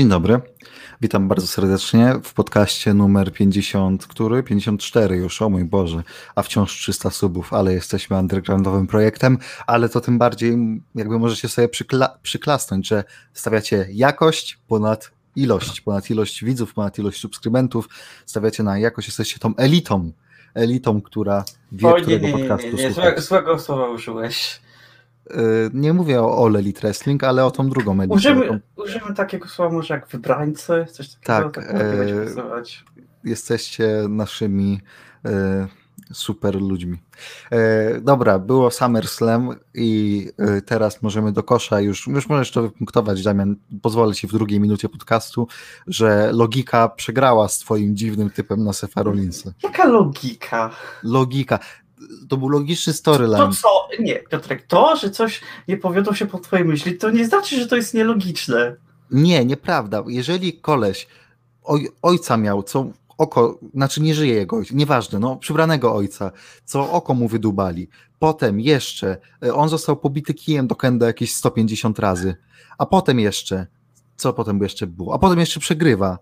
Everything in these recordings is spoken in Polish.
Dzień dobry. Witam bardzo serdecznie w podcaście numer 50, który? 54 już, o mój Boże, a wciąż 300 subów, ale jesteśmy undergroundowym projektem, ale to tym bardziej jakby możecie sobie przykla przyklasnąć, że stawiacie jakość ponad ilość, ponad ilość widzów, ponad ilość subskrybentów, stawiacie na jakość, jesteście tą elitą, elitą, która wie, o, nie, którego nie, nie, podcastu nie, nie, złego, złego słowa użyłeś. Y, Nie mówię o All Elite Wrestling, ale o tą drugą elitę. o tą takiego słowa może jak wybrańcy, coś takiego. Tak, tak e, jesteście naszymi e, super ludźmi. E, dobra, było SummerSlam i e, teraz możemy do kosza już, już możesz to wypunktować, Damian, pozwolę ci w drugiej minucie podcastu, że logika przegrała z twoim dziwnym typem na Sefa Rollinsa. Jaka logika? Logika. To był logiczny storyline. To co? Nie, Piotrek, to, że coś nie powiodło się po twojej myśli, to nie znaczy, że to jest nielogiczne. Nie, nieprawda. Jeżeli koleś oj, ojca miał, co oko, znaczy nie żyje jego ojciec, nieważne, no przybranego ojca, co oko mu wydubali. Potem jeszcze e, on został pobity kijem do kęda jakieś 150 razy. A potem jeszcze, co potem jeszcze było? A potem jeszcze przegrywa.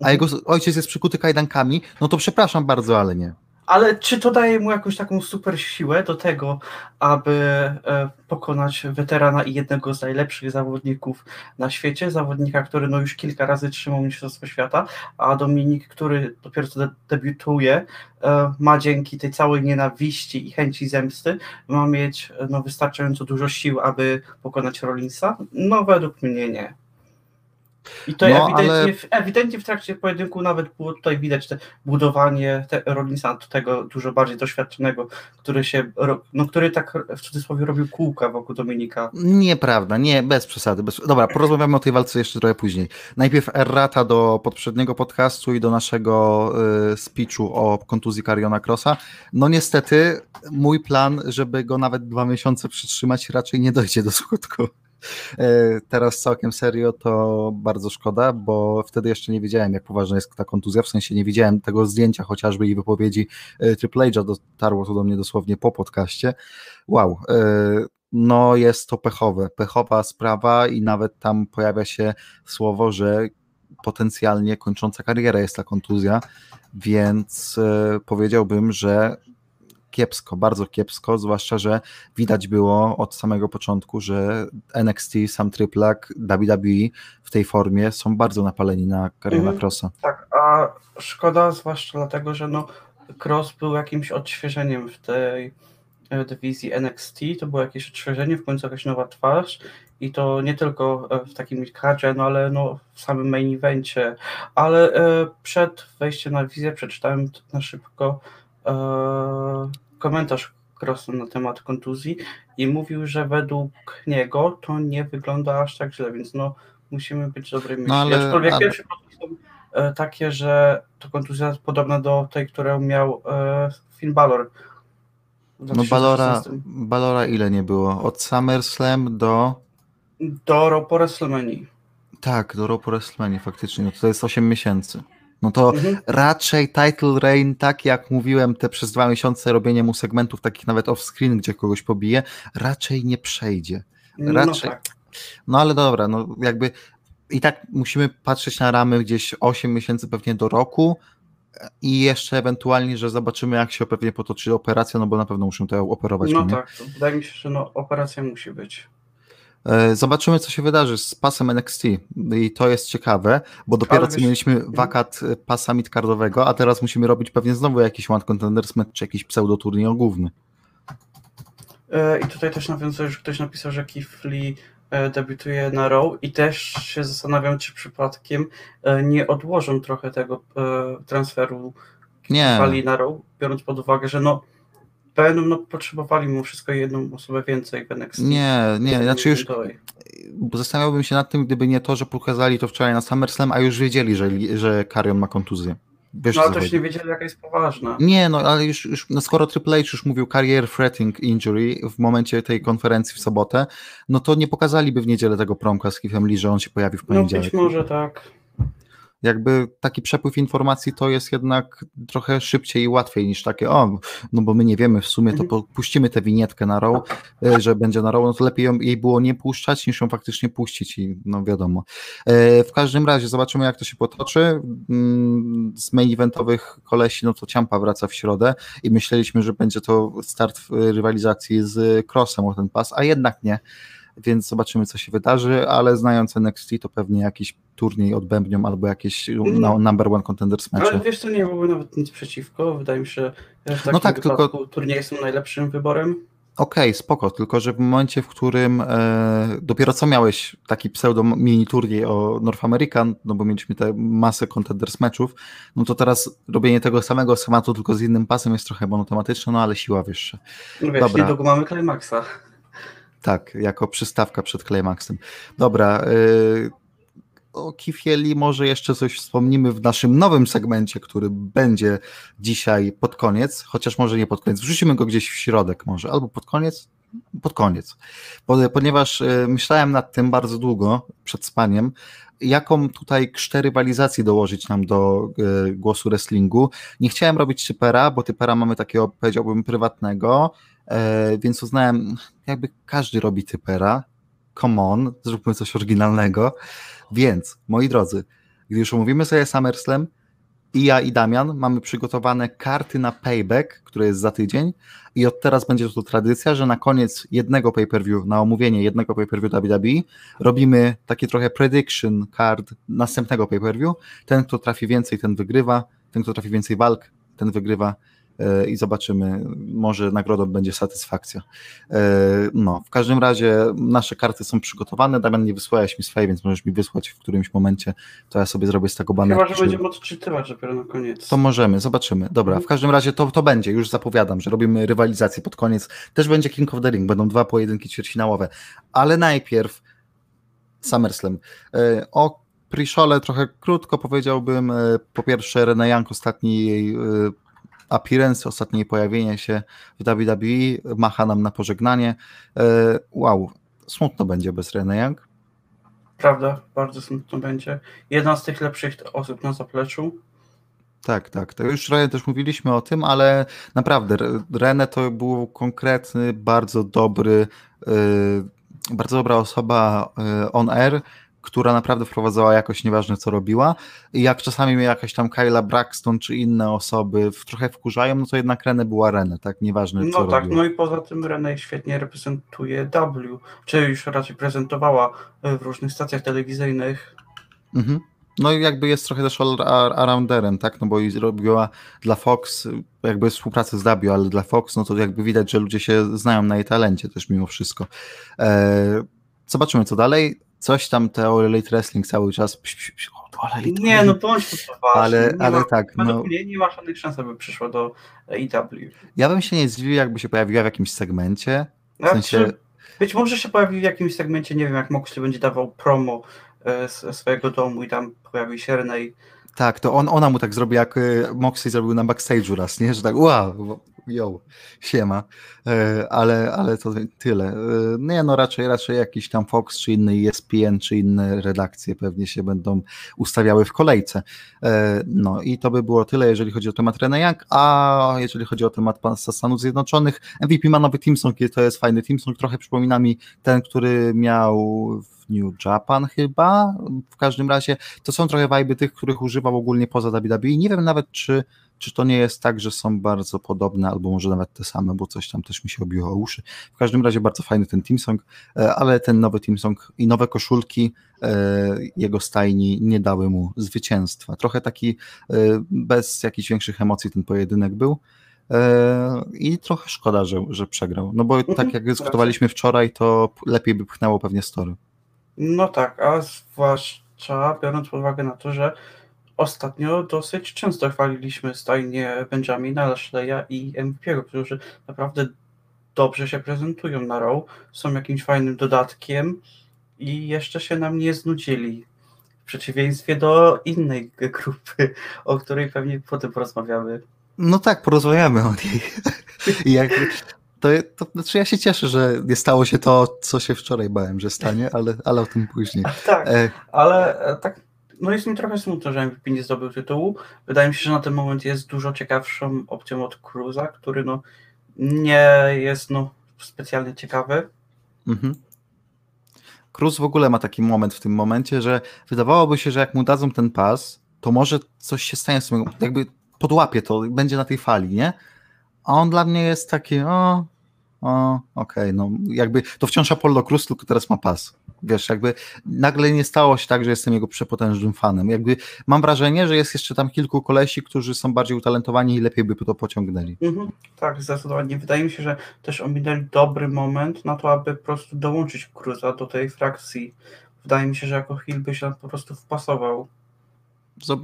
A jego ojciec jest przykuty kajdankami, no to przepraszam bardzo, ale nie. Ale czy to daje mu jakąś taką super siłę do tego, aby e, pokonać weterana i jednego z najlepszych zawodników na świecie? Zawodnika, który no już kilka razy trzymał Mistrzostwo Świata, a Dominik, który dopiero co de- debiutuje, e, ma dzięki tej całej nienawiści i chęci zemsty, ma mieć no, wystarczająco dużo sił, aby pokonać Rollinsa? No według mnie nie. I to No, ewidentnie, ale- w, ewidentnie w trakcie pojedynku nawet było tutaj widać te budowanie te, Rollinsa tego dużo bardziej doświadczonego, który się, no który tak w cudzysłowie robił kółka wokół Dominika. Nieprawda, nie, bez przesady. Bez... Dobra, porozmawiamy o tej walce jeszcze trochę później. Najpierw errata do poprzedniego podcastu i do naszego y, speechu o kontuzji Kariona Crossa. No niestety mój plan, żeby go nawet dwa miesiące przytrzymać raczej nie dojdzie do skutku. E, Teraz całkiem serio to bardzo szkoda, bo wtedy jeszcze nie wiedziałem, jak poważna jest ta kontuzja. W sensie nie widziałem tego zdjęcia chociażby i wypowiedzi e, Triple H'a. Dotarło to do mnie dosłownie po podcaście. Wow. e, No jest to pechowe, pechowa sprawa i nawet tam pojawia się słowo, że potencjalnie kończąca karierę jest ta kontuzja, więc powiedziałbym, że kiepsko, bardzo kiepsko, zwłaszcza, że widać było od samego początku, że NXT, sam Triplak, WWE w tej formie są bardzo napaleni na Kariona Mhm. Crossa. Tak, a szkoda zwłaszcza dlatego, że no Cross był jakimś odświeżeniem w tej e, dywizji NXT, to było jakieś odświeżenie, w końcu jakaś nowa twarz i to nie tylko e, w takim midcardzie, no ale no w samym main evencie, ale e, przed wejściem na wizję przeczytałem na szybko komentarz Crossa na temat kontuzji i mówił, że według niego to nie wygląda aż tak źle, więc no musimy być dobrej myśli. ale- Aczkolwiek ale- pierwsze są e, takie, że to kontuzja jest podobna do tej, którą miał e, Finn Balor. No Balora, 2016. Balora ile nie było? Od SummerSlam do... Do Raw po WrestleMania. Tak, do Raw po WrestleMania faktycznie, no to jest 8 miesięcy. No to Mhm. raczej title reign, tak jak mówiłem, te przez dwa miesiące robienie mu segmentów takich nawet off-screen, gdzie kogoś pobije, raczej nie przejdzie. No Raczej. tak. No ale dobra, no jakby i tak musimy patrzeć na ramy gdzieś 8 miesięcy pewnie do roku i jeszcze ewentualnie, że zobaczymy jak się pewnie potoczy operacja, no bo na pewno muszą to operować. No nie? tak, wydaje mi się, że no, operacja musi być. E, Zobaczymy, co się wydarzy z pasem NXT. I to jest ciekawe, bo dopiero co mieliśmy wakat e, pasa midcardowego, a teraz musimy robić pewnie znowu jakiś One Contenders match, czy jakiś pseudoturniej główny. E, I tutaj też nawiązuje, że ktoś napisał, że e, debiutuje na Raw i też się zastanawiam, czy przypadkiem nie odłożą trochę tego transferu Nie, Fali na Raw, biorąc pod uwagę, że no będą no, potrzebowali mimo wszystko jedną osobę więcej w NXT. nie, nie, znaczy już zastanawiałbym się nad tym, gdyby nie to, że pokazali to wczoraj na SummerSlam, a już wiedzieli, że, że Karion ma kontuzję. Wiesz, No ale też nie wiedzieli, jaka jest poważna. Nie, no ale już, już no skoro Triple H już mówił career threatening injury w momencie tej konferencji w sobotę, no to nie pokazaliby w niedzielę tego promka z Keithem Lee, że on się pojawi w No poniedziałek. być może tak. Jakby taki przepływ informacji to jest jednak trochę szybciej i łatwiej niż takie, o, no bo my nie wiemy w sumie, to mhm. puścimy tę winietkę na row, e, że będzie na row, no to lepiej ją, jej było nie puszczać, niż ją faktycznie puścić i no wiadomo. E, w każdym razie zobaczymy, jak to się potoczy. Mm, z main eventowych kolesi, no to Ciampa wraca w środę i myśleliśmy, że będzie to start rywalizacji z Crossem o ten pas, a jednak nie więc zobaczymy, co się wydarzy, ale znając NXT, to pewnie jakiś turniej odbębnią albo jakieś no, number one contenders mecze. Ale wiesz, to nie byłoby nawet nic przeciwko. Wydaje mi się, że w takim no tak, tylko turnieje są najlepszym wyborem. Okej, okay, spoko, tylko że w momencie, w którym e, dopiero co miałeś taki pseudo mini turniej o North American, no bo mieliśmy te masę contenders meczów, no to teraz robienie tego samego schematu, tylko z innym pasem jest trochę monotematyczne, no ale siła wyższa. No wiesz, Dobra. niedługo mamy Climaxa. Tak, jako przystawka przed Climaxem. Dobra, yy, o Kifieli może jeszcze coś wspomnimy w naszym nowym segmencie, który będzie dzisiaj pod koniec, chociaż może nie pod koniec, wrzucimy go gdzieś w środek może, albo pod koniec, pod koniec, ponieważ y, myślałem nad tym bardzo długo przed spaniem, jaką tutaj rywalizacji dołożyć nam do y, głosu wrestlingu. Nie chciałem robić typera, bo typera mamy takiego, powiedziałbym, prywatnego, więc uznałem, jakby każdy robi typera, come on, zróbmy coś oryginalnego. Więc, moi drodzy, gdy już omówimy sobie SummerSlam, i ja i Damian mamy przygotowane karty na payback, które jest za tydzień i od teraz będzie to tradycja, że na koniec jednego pay-per-view, na omówienie jednego pay-per-view WWE robimy takie trochę prediction card następnego pay-per-view. Ten, kto trafi więcej, ten wygrywa. Ten, kto trafi więcej walk, ten wygrywa i zobaczymy, może nagrodą będzie satysfakcja. E, no, w każdym razie nasze karty są przygotowane, Damian nie wysłałeś mi swojej, więc możesz mi wysłać w którymś momencie, to ja sobie zrobię z tego baneru. Chyba, że będziemy odczytywać dopiero na koniec. To możemy, zobaczymy. Dobra, mhm. w każdym razie to, to będzie, już zapowiadam, że robimy rywalizację pod koniec. Też będzie King of the Ring, będą dwa pojedynki ćwierćfinałowe, ale najpierw SummerSlam. E, o Priszole trochę krótko powiedziałbym. E, po pierwsze, Rene Young ostatni jej appearance, ostatnie pojawienie się w WWE, macha nam na pożegnanie. E, wow, smutno będzie bez Rene Young. Prawda, bardzo smutno będzie. Jedna z tych lepszych osób na zapleczu. Tak, tak. To już trochę też mówiliśmy o tym, ale naprawdę Rene to był konkretny, bardzo dobry, yy, bardzo dobra osoba yy, on air która naprawdę wprowadzała jakoś nieważne co robiła i jak czasami mnie jakaś tam Kyla Braxton czy inne osoby w, trochę wkurzają, no to jednak Renę była Renę, tak, nieważne no co No tak, robiła. no i poza tym Renę świetnie reprezentuje W, czy już raczej prezentowała w różnych stacjach telewizyjnych. Mhm. No i jakby jest trochę też all-arounderem, tak, no bo robiła dla Fox jakby współpracę z W, ale dla Fox, no to jakby widać, że ludzie się znają na jej talencie też mimo wszystko. Eee, zobaczymy co dalej coś tam te Elite Wrestling cały czas. Pś, pś, o, nie, no bądź poważny. Ale, ale ma, tak. No, mnie nie ma żadnych szans, aby przyszło do AEW. Ja bym się nie zdziwił, jakby się pojawiła w jakimś segmencie. W znaczy, sensie... Być może się pojawi w jakimś segmencie, nie wiem, jak Moxley będzie dawał promo e, swojego domu i tam pojawi się Renej. Tak, to on, ona mu tak zrobi, jak e, Moxley zrobił na backstage'u raz, nie? Że tak, wow, yo, siema, e, ale, ale to tyle. E, nie, no raczej, raczej jakiś tam Fox, czy inny ESPN, czy inne redakcje pewnie się będą ustawiały w kolejce. E, no i to by było tyle, jeżeli chodzi o temat Rene Young, a jeżeli chodzi o temat Stanów Zjednoczonych, MVP ma nowy teamsong, to jest fajny teamsong, trochę przypomina mi ten, który miał w New Japan chyba, w każdym razie to są trochę wajby tych, których używał ogólnie poza WWE, nie wiem nawet, czy czy to nie jest tak, że są bardzo podobne, albo może nawet te same, bo coś tam też mi się obiło o uszy. W każdym razie bardzo fajny ten Teamsong, e, ale ten nowy Teamsong i nowe koszulki e, jego stajni nie dały mu zwycięstwa. Trochę taki e, bez jakichś większych emocji ten pojedynek był. I trochę szkoda, że, że przegrał. No bo tak jak dyskutowaliśmy wczoraj, to lepiej by pchnęło pewnie story. No tak, a zwłaszcza biorąc pod uwagę na to, że ostatnio dosyć często chwaliliśmy stajnie Benjamina, Lashleya i MVP'ego, którzy naprawdę dobrze się prezentują na row, są jakimś fajnym dodatkiem i jeszcze się nam nie znudzili. W przeciwieństwie do innej grupy, o której pewnie potem porozmawiamy. No tak, porozmawiamy o niej. jak, to, to znaczy ja się cieszę, że nie stało się to, co się wczoraj bałem, że stanie, ale, ale o tym później. Tak, e... ale e, tak no jest mi trochę smutno, że MVP nie zdobył tytułu. Wydaje mi się, że na ten moment jest dużo ciekawszą opcją od Cruza, który no nie jest no specjalnie ciekawy. Mhm. Cruz w ogóle ma taki moment w tym momencie, że wydawałoby się, że jak mu dadzą ten pas, to może coś się stanie z tym, jakby podłapie to, będzie na tej fali, nie? A on dla mnie jest taki, o, o, okej, okay, no jakby to wciąż Apollo Cruz, tylko teraz ma pas. Wiesz, jakby nagle nie stało się tak, że jestem jego przepotężnym fanem. Jakby mam wrażenie, że jest jeszcze tam kilku kolesi, którzy są bardziej utalentowani i lepiej by to pociągnęli. Mhm, tak, zdecydowanie. Wydaje mi się, że też ominęli dobry moment na to, aby po prostu dołączyć Cruza do tej frakcji. Wydaje mi się, że jako Hill by się po prostu wpasował.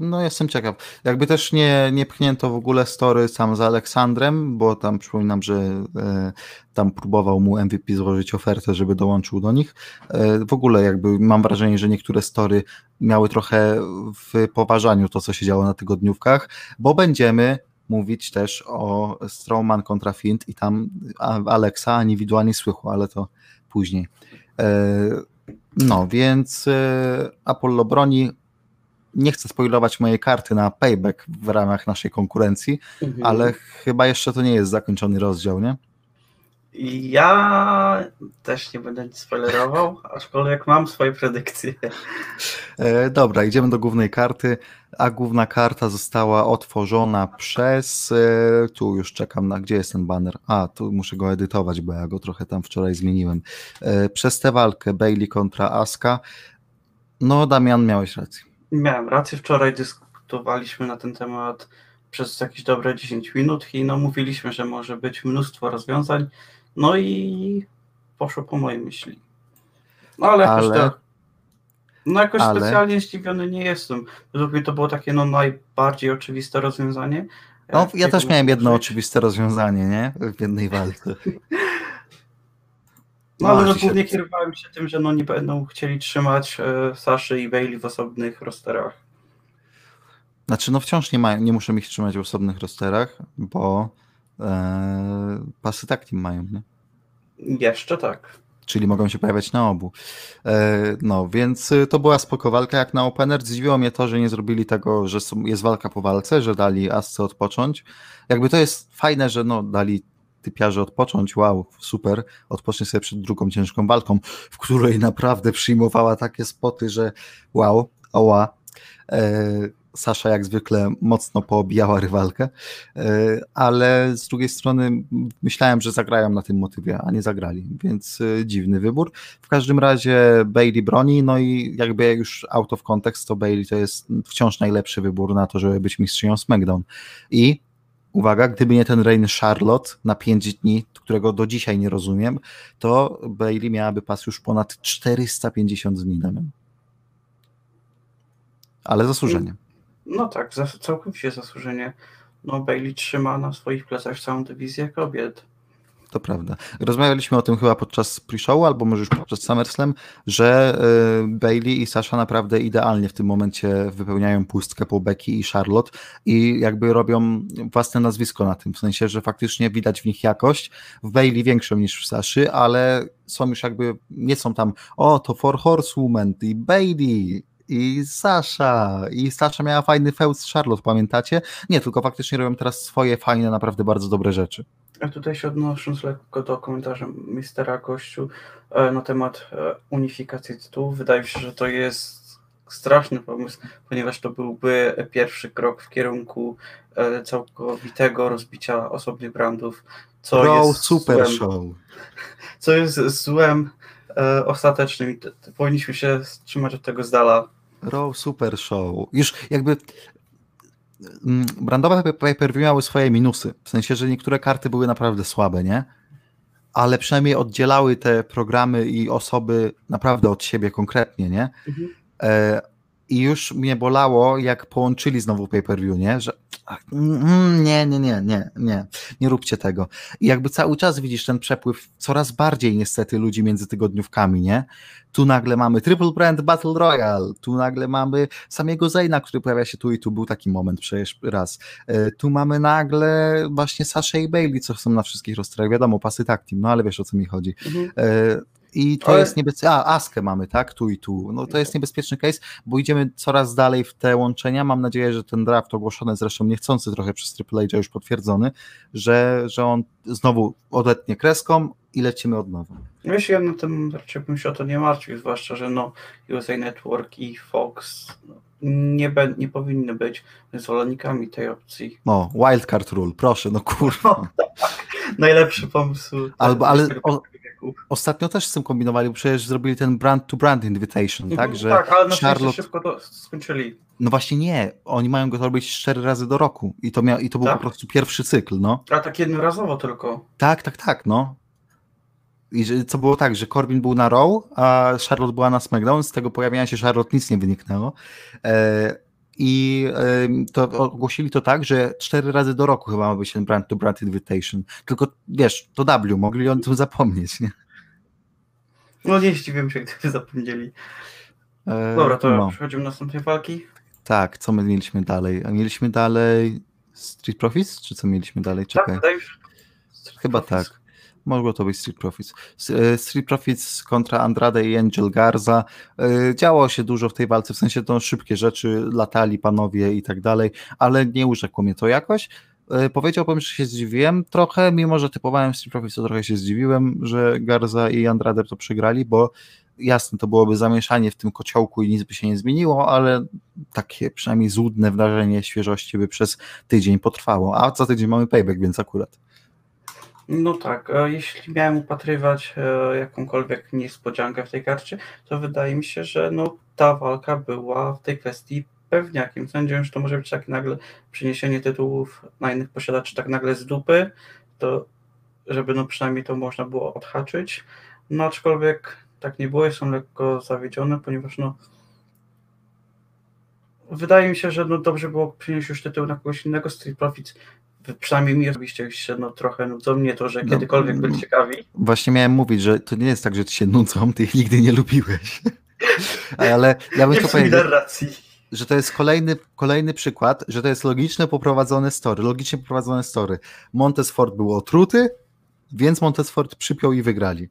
No jestem ciekaw. Jakby też nie, nie pchnięto w ogóle story sam z Aleksandrem, bo tam przypominam, że e, tam próbował mu MVP złożyć ofertę, żeby dołączył do nich. E, w ogóle jakby mam wrażenie, że niektóre story miały trochę w poważaniu to, co się działo na tygodniówkach, bo będziemy mówić też o Strowman kontra Fint i tam Alexa indywidualnie słychu, ale to później. E, no, więc e, Apollo broni nie chcę spoilować mojej karty na payback w ramach naszej konkurencji, mhm. ale chyba jeszcze to nie jest zakończony rozdział, nie? Ja też nie będę nic spoilerował, aczkolwiek mam swoje predykcje. E, dobra, idziemy do głównej karty, a główna karta została otworzona przez. E, tu już czekam na. Gdzie jest ten banner? A, tu muszę go edytować, bo ja go trochę tam wczoraj zmieniłem. E, przez tę walkę Bailey kontra Aska. No, Damian, miałeś rację. Miałem rację, wczoraj dyskutowaliśmy na ten temat przez jakieś dobre 10 minut i no mówiliśmy, że może być mnóstwo rozwiązań, no i poszło po mojej myśli. No ale jakoś ale... tak, no jakoś ale... specjalnie zdziwiony nie jestem. Według mnie to było takie no najbardziej oczywiste rozwiązanie. No, ja też miałem jedno oczywiste rozwiązanie, nie? W jednej walce. No ale no, głównie kierowałem się tym, że no nie będą chcieli trzymać e, Saszy i Bailey w osobnych rosterach. Znaczy no wciąż nie, mają, nie muszę ich trzymać w osobnych rosterach, bo e, pasy tak team mają, nie? Jeszcze tak. Czyli mogą się pojawiać na obu. E, no, więc y, to była spoko walka jak na opener. Zdziwiło mnie to, że nie zrobili tego, że jest walka po walce, że dali Asce odpocząć. Jakby to jest fajne, że no, dali typiarze odpocząć, wow, super, odpocznij sobie przed drugą ciężką walką, w której naprawdę przyjmowała takie spoty, że wow, oła, e, Sasza jak zwykle mocno poobijała rywalkę, e, ale z drugiej strony myślałem, że zagrają na tym motywie, a nie zagrali, więc e, dziwny wybór. W każdym razie Bailey broni, no i jakby już out of context, to Bailey to jest wciąż najlepszy wybór na to, żeby być mistrzynią SmackDown. I uwaga, gdyby nie ten Rain Charlotte na 5 dni, którego do dzisiaj nie rozumiem, to Bailey miałaby pas już ponad 450 dni. Damian. Ale zasłużenie. No tak, całkowicie zasłużenie. No Bailey trzyma na swoich plecach całą dywizję kobiet to prawda. Rozmawialiśmy o tym chyba podczas pre-show, albo może już podczas SummerSlam, że y, Bailey i Sasha naprawdę idealnie w tym momencie wypełniają pustkę po Becky i Charlotte i jakby robią własne nazwisko na tym, w sensie, że faktycznie widać w nich jakość, w Bailey większą niż w Saszy, ale są już jakby, nie są tam, o to Four Horsewomen i Bailey, i Sasha. I Sasha miała fajny feud z Charlotte, pamiętacie? Nie, tylko faktycznie robią teraz swoje fajne, naprawdę bardzo dobre rzeczy. A tutaj się odnosząc lekko do komentarza mistera Kościu e, na temat e, unifikacji tytułów, wydaje mi się, że to jest straszny pomysł, ponieważ to byłby pierwszy krok w kierunku e, całkowitego rozbicia osobnych brandów. Co Bro, jest super złem, show. Co jest złem ostatecznym powinniśmy się trzymać od tego z dala. Raw Super Show. Już jakby Mm, brandowe pay-per-view miały swoje minusy, w sensie, że niektóre karty były naprawdę słabe, nie? Ale przynajmniej oddzielały te programy i osoby naprawdę od siebie konkretnie, nie? Mhm. E, I już mnie bolało, jak połączyli znowu pay-per-view, nie? Że mm, nie, nie, nie, nie, nie, nie róbcie tego. I jakby cały czas widzisz ten przepływ coraz bardziej niestety ludzi między tygodniówkami, nie? Tu nagle mamy Triple Brand Battle Royale, tu nagle mamy samego Zayna, który pojawia się tu i tu, był taki moment przecież raz. E, tu mamy nagle właśnie Sasha i Bailey, co są na wszystkich rosterach, wiadomo, pasy tak team, no ale wiesz o co mi chodzi. Mhm. I to Ale- jest niebezpieczne. A, Askę mamy, tak? Tu i tu. No to jest niebezpieczny case, bo idziemy coraz dalej w te łączenia. Mam nadzieję, że ten draft ogłoszony, zresztą niechcący trochę przez Triple H już potwierdzony, że, że on znowu odetnie kreską i lecimy od nowa. Wiesz, ja na tym raczej bym się o to nie martwił, zwłaszcza, że no USA Network i Fox no, nie, be, nie powinny być zwolennikami tej opcji. O, wildcard rule, proszę, no kurwa. Najlepszy pomysł. Albo- ale o-. Ostatnio też z tym kombinowali, bo przecież zrobili ten brand to brand invitation, tak? Mhm, Że tak, ale na Charlotte. szybko to skończyli. No właśnie nie, oni mają go to robić cztery razy do roku i to, mia... i to był Tak? po prostu pierwszy cykl, no. A tak jednorazowo tylko. Tak, tak, tak, no. I że, co było tak, że Corbin był na Raw, a Charlotte była na SmackDown, z tego pojawienia się Charlotte nic nie wyniknęło. E, I to ogłosili to tak, że cztery razy do roku chyba ma być ten brand to brand invitation. Tylko wiesz, to W, mogli o tym zapomnieć, nie? No nie zdziwiłem się, gdyby zapomnieli. E, Dobra, to no. przechodzimy do następnej walki. Tak, co my mieliśmy dalej? A mieliśmy dalej Street Profits, czy co mieliśmy dalej? Tak, Czekaj. się. Chyba tak. Mogło to być Street Profits. E, Street Profits kontra Andrade i Angel Garza. E, Działo się dużo w tej walce, w sensie to szybkie rzeczy, latali panowie i tak dalej, ale nie urzekło mnie to jakoś. E, Powiedziałbym, że się zdziwiłem trochę, mimo że typowałem Street Profits, to trochę się zdziwiłem, że Garza i Andrade to przegrali, bo jasne, to byłoby zamieszanie w tym kociołku i nic by się nie zmieniło, ale takie przynajmniej złudne wrażenie świeżości by przez tydzień potrwało, a za tydzień mamy payback, więc akurat. No tak, e, jeśli miałem upatrywać e, jakąkolwiek niespodziankę w tej karcie, to wydaje mi się, że no, ta walka była w tej kwestii pewniakiem. Sądziłem, że to może być takie nagle przeniesienie tytułów na innych posiadaczy tak nagle z dupy, to żeby no przynajmniej to można było odhaczyć. No aczkolwiek tak nie było, jestem lekko zawiedziony, ponieważ no wydaje mi się, że no dobrze było przynieść już tytuł na kogoś innego, Street Profits przynajmniej mi osobiście się no, trochę nudzą mnie to, że No, kiedykolwiek mm. byli ciekawi. Właśnie miałem mówić, że to nie jest tak, że ci się nudzą, ty ich nigdy nie lubiłeś. Ale ja bym Nie to powiedział, że to jest kolejny, kolejny przykład, że to jest logiczne poprowadzone story, logicznie poprowadzone story. Montesfort był otruty, więc Montesfort przypiął i wygrali.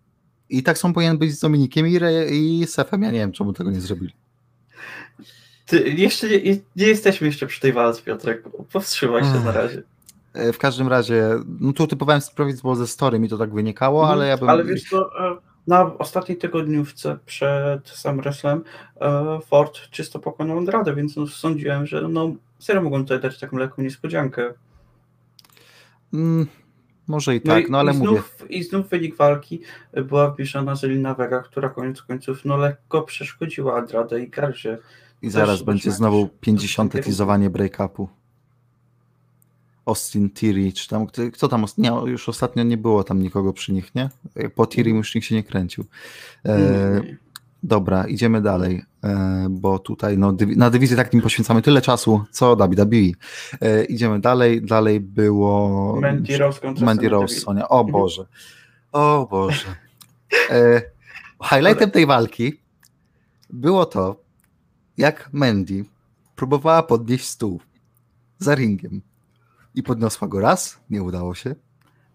I tak są powinien być z Dominikiem i, Re- i Sefem, ja nie wiem, czemu tego nie zrobili. Ty, jeszcze nie, nie jesteśmy jeszcze przy tej walce, Piotrek. Powstrzymaj się na razie. E, W każdym razie, no tu typowałem Sprowic, bo ze story mi to tak wynikało, ale ja bym... Ale wiesz co, e, na ostatniej tygodniówce przed SummerSlam e, Ford czysto pokonał Andrade, więc no, sądziłem, że no serio mogą tutaj dać taką lekką niespodziankę. Mm, może i No tak, i, no ale i mówię. znów, I znów wynik walki była wpiszona Zelina Vega, która koniec końców no lekko przeszkodziła Andrade i Garzie. I zaraz będzie znowu jak się- 50. kierunku. teasowanie break-upu. Austin Theory, czy tam, kto, tam, nie, już ostatnio nie było tam nikogo przy nich, nie? Po Theory już nikt się nie kręcił. E, dobra, idziemy dalej, e, bo tutaj no, dywi- na dywizję tak nim poświęcamy tyle czasu, co WWE. E, idziemy dalej, dalej było... Mandy Rose kontra Mandy Rose. Sonia, o. Boże, o Boże. E, highlightem tej walki było to, jak Mandy próbowała podnieść stół za ringiem i podniosła go raz, nie udało się,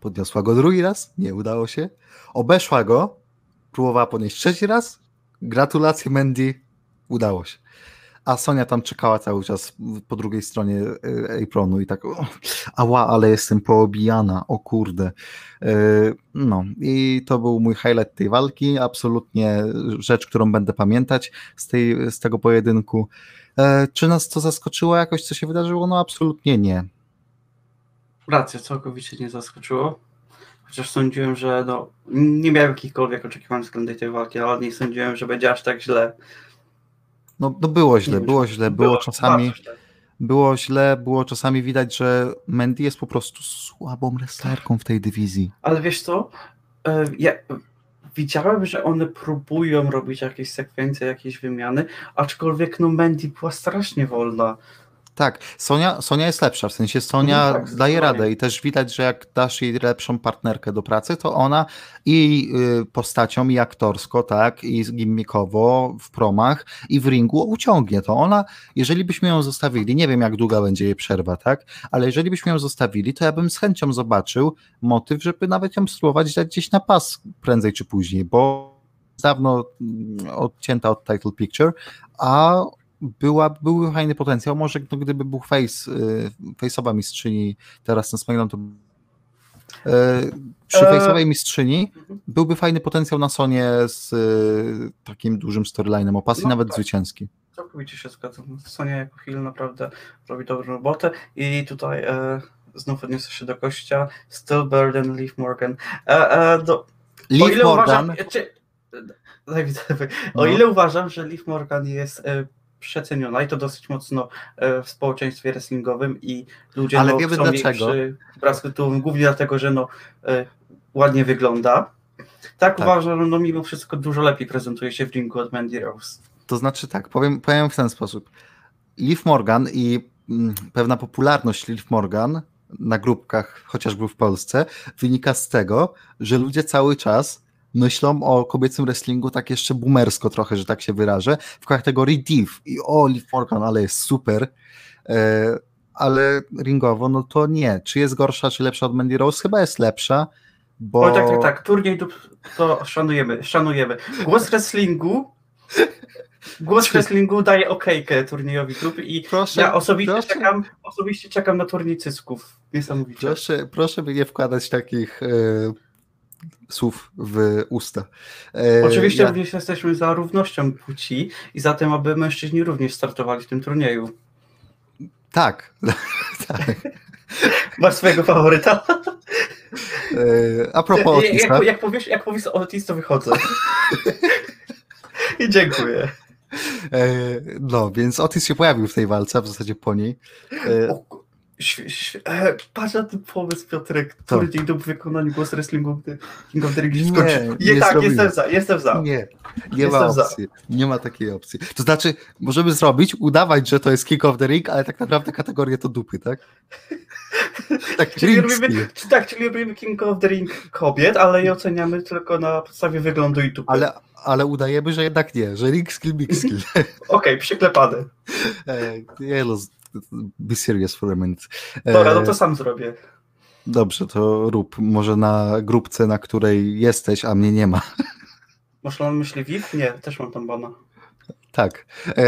podniosła go drugi raz, nie udało się, obeszła go, próbowała podnieść trzeci raz, gratulacje Mandy, udało się. A Sonia tam czekała cały czas po drugiej stronie e, apronu i tak, ała, ale jestem poobijana, o kurde. E, No i to był mój highlight tej walki, absolutnie rzecz, którą będę pamiętać z, tej, z tego pojedynku. E, Czy nas to zaskoczyło jakoś, co się wydarzyło? No absolutnie nie. Racja, całkowicie nie zaskoczyło. Chociaż sądziłem, że no, nie miałem jakichkolwiek oczekiwań względem tej walki, ale nie sądziłem, że będzie aż tak źle. No, no było źle, Nie było wiem, źle, było czasami, źle. było źle, było czasami widać, że Mandy jest po prostu słabą wrestlerką w tej dywizji. Ale wiesz co? E, Ja widziałem, że one próbują robić jakieś sekwencje, jakieś wymiany, aczkolwiek no Mandy była strasznie wolna. Tak, Sonia, Sonia jest lepsza, w sensie Sonia No tak, daje radę i też widać, że jak dasz jej lepszą partnerkę do pracy, to ona i y, postacią, i aktorsko, tak, i gimmickowo w promach, i w ringu uciągnie to. Ona, jeżeli byśmy ją zostawili, nie wiem jak długa będzie jej przerwa, tak, ale jeżeli byśmy ją zostawili, to ja bym z chęcią zobaczył motyw, żeby nawet ją spróbować dać gdzieś na pas prędzej czy później, bo dawno mm, odcięta od title picture, a była, byłby fajny potencjał, może no, gdyby był face, y, face'owa mistrzyni teraz na SmackDown, to y, przy E, face'owej mistrzyni byłby fajny potencjał na Sonie z y, takim dużym storylinem o pasji, No nawet tak. zwycięski. Całkowicie się zgadzam. Sonia jako heel naprawdę robi dobrą robotę i tutaj e, znów odniosę się do gościa. Still Burden, Liv Morgan. E, e, do, ile Morgan, uważam, czy, daj, No. o ile uważam, że Liv Morgan jest e, przeceniona i to dosyć mocno e, w społeczeństwie wrestlingowym i ludzie Ale no, wiemy chcą jej dlaczego. przy blasku tytułowym, głównie dlatego, że no, e, ładnie wygląda. Tak, Tak. uważam, że no, mimo wszystko dużo lepiej prezentuje się w ringu od Mandy Rose. to znaczy tak, powiem, powiem w ten sposób. Liv Morgan i mm, pewna popularność Liv Morgan na grupkach, chociażby w Polsce, wynika z tego, że ludzie cały czas myślą o kobiecym wrestlingu tak jeszcze boomersko trochę, że tak się wyrażę, w kategorii div i o, Liv Morgan, ale jest super, e, ale ringowo, no to nie. Czy jest gorsza, czy lepsza od Mandy Rose? Chyba jest lepsza, bo... O tak, tak, tak. Turniej dup to szanujemy, szanujemy. Głos wrestlingu. Głos wrestlingu daje okejkę turniejowi dup i Proszę, ja osobiście proszę. czekam, osobiście czekam na turniej cysków. Niesamowicie. Proszę, proszę by nie wkładać takich e, słów w usta. E, Oczywiście ja, również jesteśmy za równością płci i za tym, aby mężczyźni również startowali w tym turnieju. Tak, tak. Masz swojego faworyta? E, a propos jak, Otisa, jak, jak, powiesz, jak powiesz Otis, to wychodzę. I dziękuję. e, no więc Otis się pojawił w tej walce, a w zasadzie po niej. O, patrz na ten pomysł, Piotrek, Co? turniej do wykonania głos wrestlingu w The- King of the Ring się Nie, nie Nie, tak, zrobimy. jestem za, jestem za. nie, nie Jestem ma za. opcji. Nie ma takiej opcji. To znaczy, możemy zrobić, udawać, że to jest Kick of the Ring, ale tak naprawdę kategoria to dupy, tak? Tak, Czyli robimy, czy tak, czyli robimy King of the Ring kobiet, ale je oceniamy tylko na podstawie wyglądu i tupy. ale, ale udajemy, że jednak nie, że ring skill, big skill. Okej, przyklepane. E, nie, no, be serious for a minute. E, Dobra, no to sam zrobię. Dobrze, to rób. Może na grupce, na której jesteś, a mnie nie ma. Może on myśli VIP? Nie, też mam tam bana. Tak. E,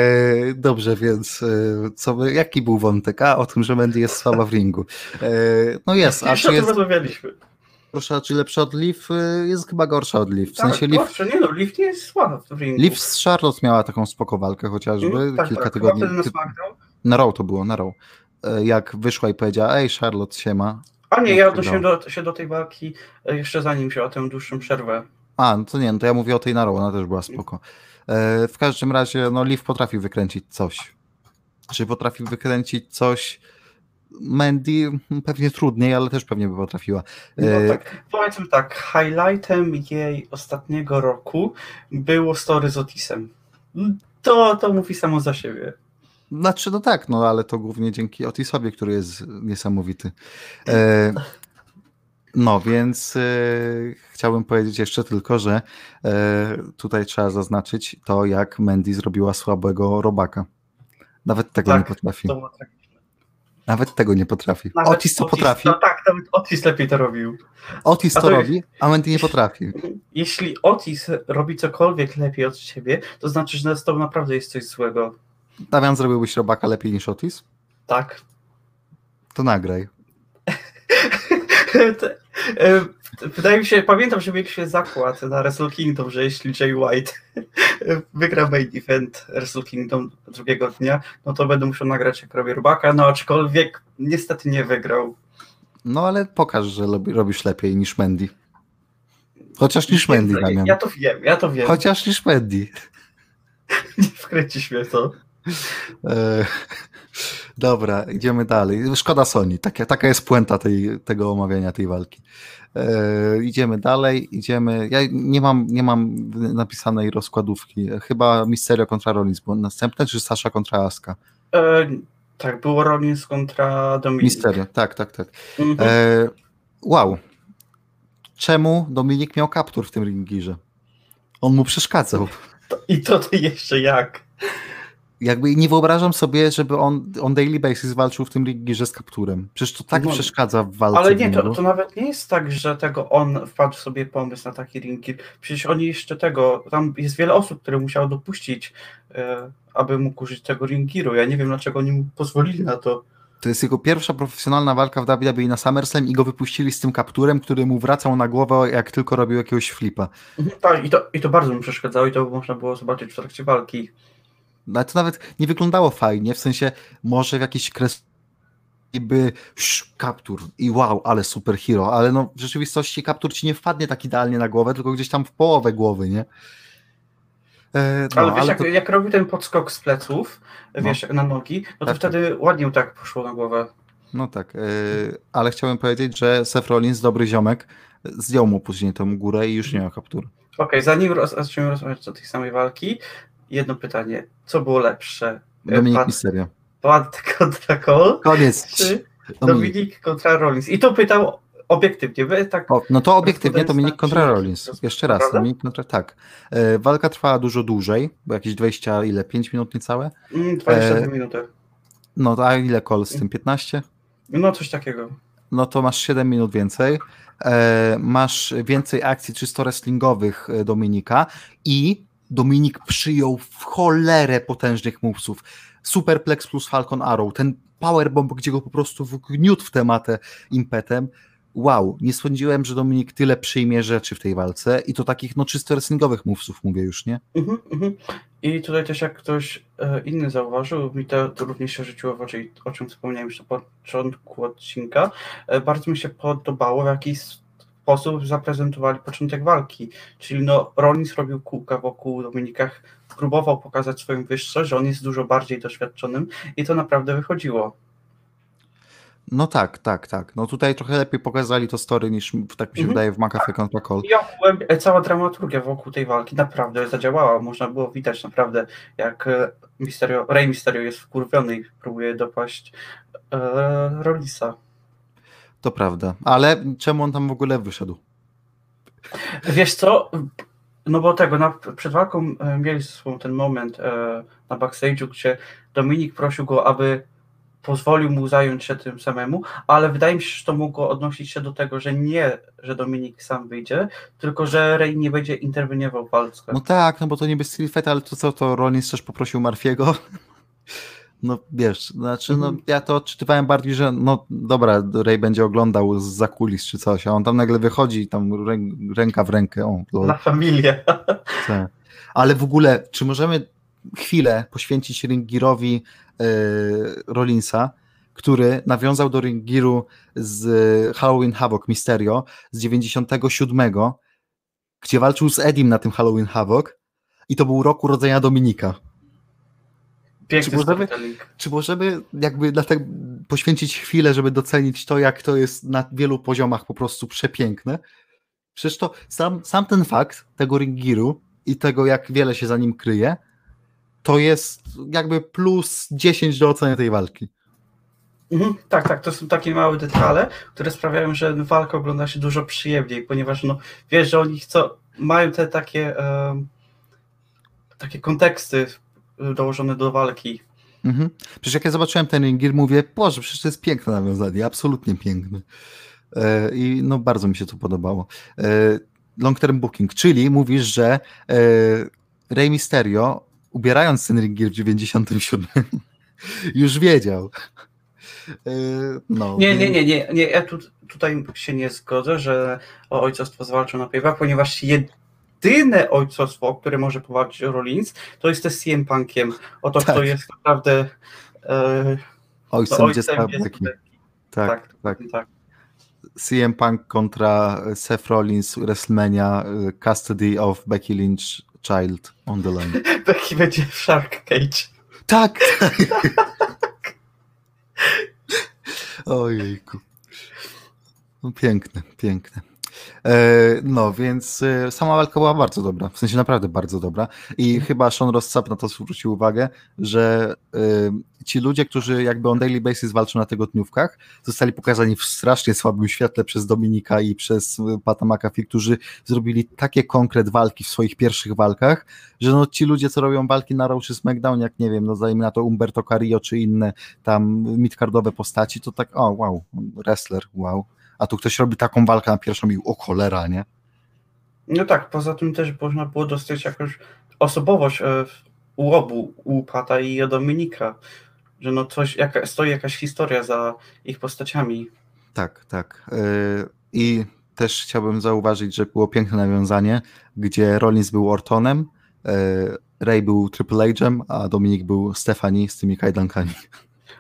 dobrze, więc e, co, jaki był wątek? A, o tym, że Mandy jest słaba w ringu. E, no jest, a Już czy o tym jest rozmawialiśmy. gorsza, czy lepsza od Liv? E, Jest chyba gorsza od Liv. W Tak, sensie Liv, kurczę, nie no, Liv nie jest słaba w ringu. Liv z Charlotte miała taką spoko walkę chociażby, Mm, tak, kilka tak, tygodni. Ty, SmackDown. Na Raw to było, na Raw. E, Jak wyszła i powiedziała, ej Charlotte, siema. A nie, ja no. odnosiłem do, się do tej walki e, jeszcze zanim wzięła tę dłuższą przerwę. A, no to nie, no to ja mówię o tej na Raw, ona też była spoko. E, w każdym razie, no Liv potrafi wykręcić coś. Czy potrafi wykręcić coś Mandy? Pewnie trudniej, ale też pewnie by potrafiła. No tak, powiedzmy tak, highlightem jej ostatniego roku było story z Otisem. To, to mówi samo za siebie. Znaczy, no tak, no ale to głównie dzięki Otisowi, który jest niesamowity. E, no, więc e, chciałbym powiedzieć jeszcze tylko, że e, tutaj trzeba zaznaczyć to, jak Mandy zrobiła słabego robaka. Nawet tego Tak, nie potrafi. Tragiczne. Nawet tego nie potrafi. Nawet Otis to potrafi. No tak, nawet Otis lepiej to robił. Otis A to to jest- robi, a Mandy nie potrafi. Jeśli Otis robi cokolwiek lepiej od ciebie, to znaczy, że z tobą naprawdę jest coś złego. Damian, zrobiłbyś robaka lepiej niż Otis? Tak. To nagraj. E, Wydaje mi się, pamiętam, że mieliśmy zakład na Wrestle Kingdom, że jeśli Jay White wygra main event Wrestle Kingdom drugiego dnia, no to będę musiał nagrać jak robię robaka, no aczkolwiek niestety nie wygrał. No ale pokaż, że robi- robisz lepiej niż Mandy. Chociaż niż Mandy, ja, Damian. ja to wiem, ja to wiem. Chociaż niż Mandy. Nie wkręcisz mnie to. E, dobra, idziemy dalej. Szkoda Sony. Taka, taka jest puenta tej, tego omawiania tej walki. E, idziemy dalej, idziemy. Ja nie mam, nie mam napisanej rozkładówki. Chyba Mysterio kontra Rollins było następne, czy Sasha kontra Asuka? E, tak, było Rollins kontra Dominik. Mysterio, tak, tak, tak. Mhm. E, wow. Czemu Dominik miał kaptur w tym ringirze? On mu przeszkadzał. I to ty jeszcze jak? Jakby nie wyobrażam sobie, żeby on on daily basis walczył w tym rigirze z kapturem. Przecież to tak No, przeszkadza w walce. Ale nie, to, to nawet nie jest tak, że tego on wpadł sobie pomysł na taki ringir. Przecież oni jeszcze tego, tam jest wiele osób, które musiało dopuścić, e, aby mógł użyć tego ringiru. Ja nie wiem, dlaczego oni mu pozwolili na to. To jest jego pierwsza profesjonalna walka w WWE na SummerSlam i go wypuścili z tym kapturem, który mu wracał na głowę, jak tylko robił jakiegoś flipa. Mhm, Tak, i to, i to bardzo mi przeszkadzało i to można było zobaczyć w trakcie walki. No, ale to nawet nie wyglądało fajnie, w sensie może w jakiś kres by kaptur i wow, ale superhero, ale no w rzeczywistości kaptur ci nie wpadnie tak idealnie na głowę, tylko gdzieś tam w połowę głowy, nie? E, no, ale wiesz, jak, to- jak robił ten podskok z pleców, wiesz, na nogi, no to Tak, wtedy ładnie tak poszło na głowę. No tak, yy, ale chciałem powiedzieć, że Seth Rollins, dobry ziomek, zdjął mu później tą górę i już nie miał kaptur. Okej, zanim roz, zaczniemy rozmawiać o tej samej walki, jedno pytanie. Co było lepsze? E, Dominik Pat- Mysterio. Pat kontra Cole, Koniec. czy Dominik. Dominik kontra Rollins? I to pytał obiektywnie, wy tak O, no to obiektywnie Dominik kontra Rollins. Jeszcze raz? Dominik kontra, tak. E, walka trwała dużo dłużej, bo jakieś 20, ile, 5 minut niecałe? mm, 22 e, minuty. No to a ile kol z tym, 15? No coś takiego. No to masz 7 minut więcej. E, masz więcej akcji czysto wrestlingowych e, Dominika i Dominik przyjął w cholerę potężnych movesów. Superplex plus Falcon Arrow, ten powerbomb, gdzie go po prostu wgniótł w tematę impetem. Wow, nie sądziłem, że Dominik tyle przyjmie rzeczy w tej walce i to takich no czysto wrestlingowych movesów mówię już, nie? Mhm, mhm. I tutaj też jak ktoś e, inny zauważył, mi to, to również się rzuciło w oczy, o czym wspomniałem już na początku odcinka, e, bardzo mi się podobało, w zaprezentowali początek walki. Czyli no, Rollins robił kółka wokół Dominikach, próbował pokazać swoją wyższość, że on jest dużo bardziej doświadczonym i to naprawdę wychodziło. No tak, tak, tak. No tutaj trochę lepiej pokazali to story niż tak mi się Mhm. wydaje w McAfee kontra Cole. Ogółem e, cała dramaturgia wokół tej walki naprawdę zadziałała. Można było widać naprawdę, jak e, Mysterio, Rey Mysterio jest wkurwiony i próbuje dopaść e, Rollisa. To prawda. Ale czemu on tam w ogóle wyszedł? Wiesz co? No bo tego, na, przed walką e, mieli ze sobą ten moment e, na backstage'u, gdzie Dominik prosił go, aby pozwolił mu zająć się tym samemu, ale wydaje mi się, że to mogło odnosić się do tego, że nie, że Dominik sam wyjdzie, tylko że Rey nie będzie interweniował w walce. No tak, no bo to niby Fight, ale to co, to Rollins też poprosił Marfiego? No wiesz, znaczy no Mhm. ja to odczytywałem bardziej, że no dobra, Ray będzie oglądał z kulis czy coś, a on tam nagle wychodzi tam rę, ręka w rękę, o, Na familię. tak. Ale w ogóle, czy możemy chwilę poświęcić Ringirowi e, Rollinsa, który nawiązał do Ringiru z Halloween Havoc Mysterio z 97, gdzie walczył z Edim na tym Halloween Havoc i to był rok urodzenia Dominika. Piękny Czy możemy-. Czy możemy jakby dlatego poświęcić chwilę, żeby docenić to, jak to jest na wielu poziomach po prostu przepiękne? Przecież to sam, sam ten fakt tego Ringiru i tego, jak wiele się za nim kryje, to jest jakby plus 10 do oceny tej walki. Mhm, tak, tak, to są takie małe detale, które sprawiają, że walka ogląda się dużo przyjemniej, ponieważ no, wiesz, że oni chcą, mają te takie takie konteksty y, dołożone do walki. Mhm. Przecież jak ja zobaczyłem ten Ringir, mówię, Boże, przecież to jest piękne nawiązanie, absolutnie piękne. E, I no bardzo mi się to podobało. E, long term booking, czyli mówisz, że e, Rey Mysterio, ubierając ten Ringir w 97, już wiedział. E, no, Nie, nie, nie, nie, nie ja tu, tutaj się nie zgodzę, że o ojcostwo zwalczą na payback, ponieważ jedyne ojcostwo, które może powalczyć Rollins, to jest z CM Punkiem. Oto Tak. kto jest naprawdę e, Ojcem, dziecka ojcem Becky. jest Tak, tak, tak. tak. CM Punk kontra Seth Rollins, WrestleMania, e, Custody of Becky Lynch Child on the line. Taki będzie w Shark Cage. Tak! Ojejku. No, piękne, piękne. E, no, więc e, sama walka była bardzo dobra, w sensie naprawdę bardzo dobra i chyba Sean Rossap na to zwrócił uwagę, że e, ci ludzie, którzy jakby on daily basis walczą na tygodniówkach, zostali pokazani w strasznie słabym świetle przez Dominika i przez Pata McAfee, którzy zrobili takie konkret walki w swoich pierwszych walkach, że no ci ludzie, co robią walki na Raw czy SmackDown, jak nie wiem, no zajmie na to Umberto Carrillo czy inne tam midcardowe postaci, to tak, o wow, wrestler, wow. A tu ktoś robi taką walkę na pierwszą i o cholera, nie? No tak, poza tym też można było dostać jakąś osobowość e, u obu, u Pata i Dominika, że no coś, jaka, stoi jakaś historia za ich postaciami. Tak, tak. Yy, I też chciałbym zauważyć, że było piękne nawiązanie, gdzie Rollins był Ortonem, yy, Ray był Triple H'em, a Dominik był Stefani z tymi kajdankami.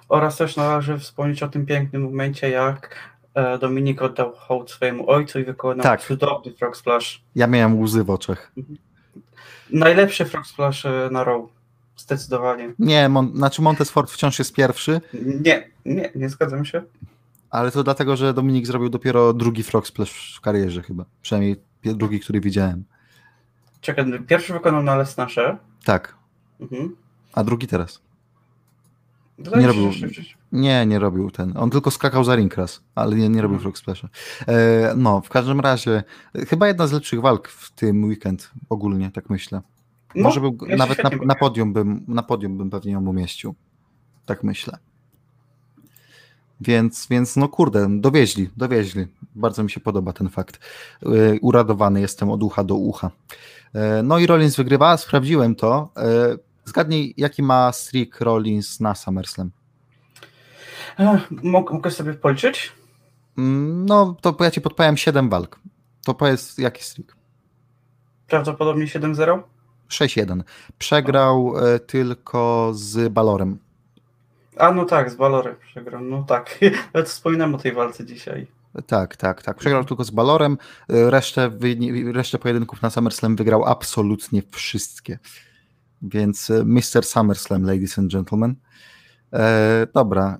Oraz też należy wspomnieć o tym pięknym momencie, jak e, Dominik oddał hołd swojemu ojcu i wykonał Tak. cudowny frog splash. Ja miałem łzy w oczach. Najlepszy frog splash e, na row. Zdecydowanie. Nie, Mon- znaczy Montesfort wciąż jest pierwszy, Nie, nie, nie zgadzam się. ale to dlatego, że Dominik zrobił dopiero drugi frog splash w karierze chyba. Przynajmniej drugi, który widziałem. Czekaj, pierwszy wykonał na Lesnasze. Tak, Mhm. a drugi teraz. Nie robił- Nie, nie robił ten. On tylko skakał za ring raz, ale nie, nie robił Mhm. frog splasha. E, no, w każdym razie, e, chyba jedna z lepszych walk w tym weekend ogólnie, tak myślę. No, Może był, ja nawet na, na, podium bym, na podium bym pewnie ją umieścił. Tak myślę. Więc, więc no kurde, dowieźli, dowieźli. Bardzo mi się podoba ten fakt. E, Uradowany jestem od ucha do ucha. E, No i Rollins wygrywa, sprawdziłem to. Zgadnij, jaki ma streak Rollins na SummerSlam. Mogę sobie policzyć? Mm, No, to ja ci podpowiem 7 walk. To powiedz, jaki streak? Prawdopodobnie 7-0. 6-1. Przegrał e, tylko z Balorem. A no tak, z Valorem przegrał. No tak, nawet wspominam o tej walce dzisiaj. Tak, tak, tak. Przegrał tylko z Balorem. E, Resztę, resztę pojedynków na SummerSlam wygrał absolutnie wszystkie. Więc e, Mr. SummerSlam, ladies and gentlemen. E, dobra,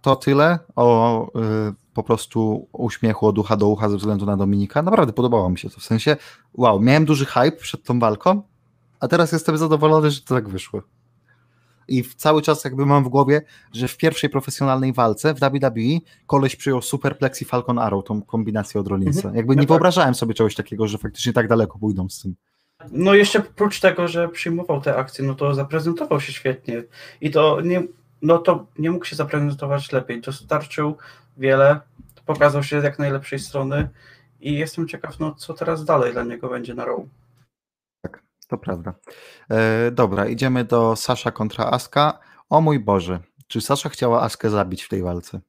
to tyle o e, po prostu uśmiechu od ucha do ucha ze względu na Dominika. Naprawdę podobało mi się to. W sensie, wow, miałem duży hype przed tą walką, a teraz jestem zadowolony, że to tak wyszło. I w cały czas jakby mam w głowie, że w pierwszej profesjonalnej walce w WWE koleś przyjął Superplex i Falcon Arrow, tą kombinację od Rollinsa. Mhm. Jakby No nie tak. wyobrażałem sobie czegoś takiego, że faktycznie tak daleko pójdą z tym. No jeszcze oprócz tego, że przyjmował te akcje, no to zaprezentował się świetnie. I to nie, no to nie mógł się zaprezentować lepiej. Dostarczył wiele, pokazał się z jak najlepszej strony i jestem ciekaw, no co teraz dalej dla niego będzie na row. To prawda. E, dobra, idziemy do Sasha kontra Aska. O mój Boże, czy Sasha chciała Askę zabić w tej walce?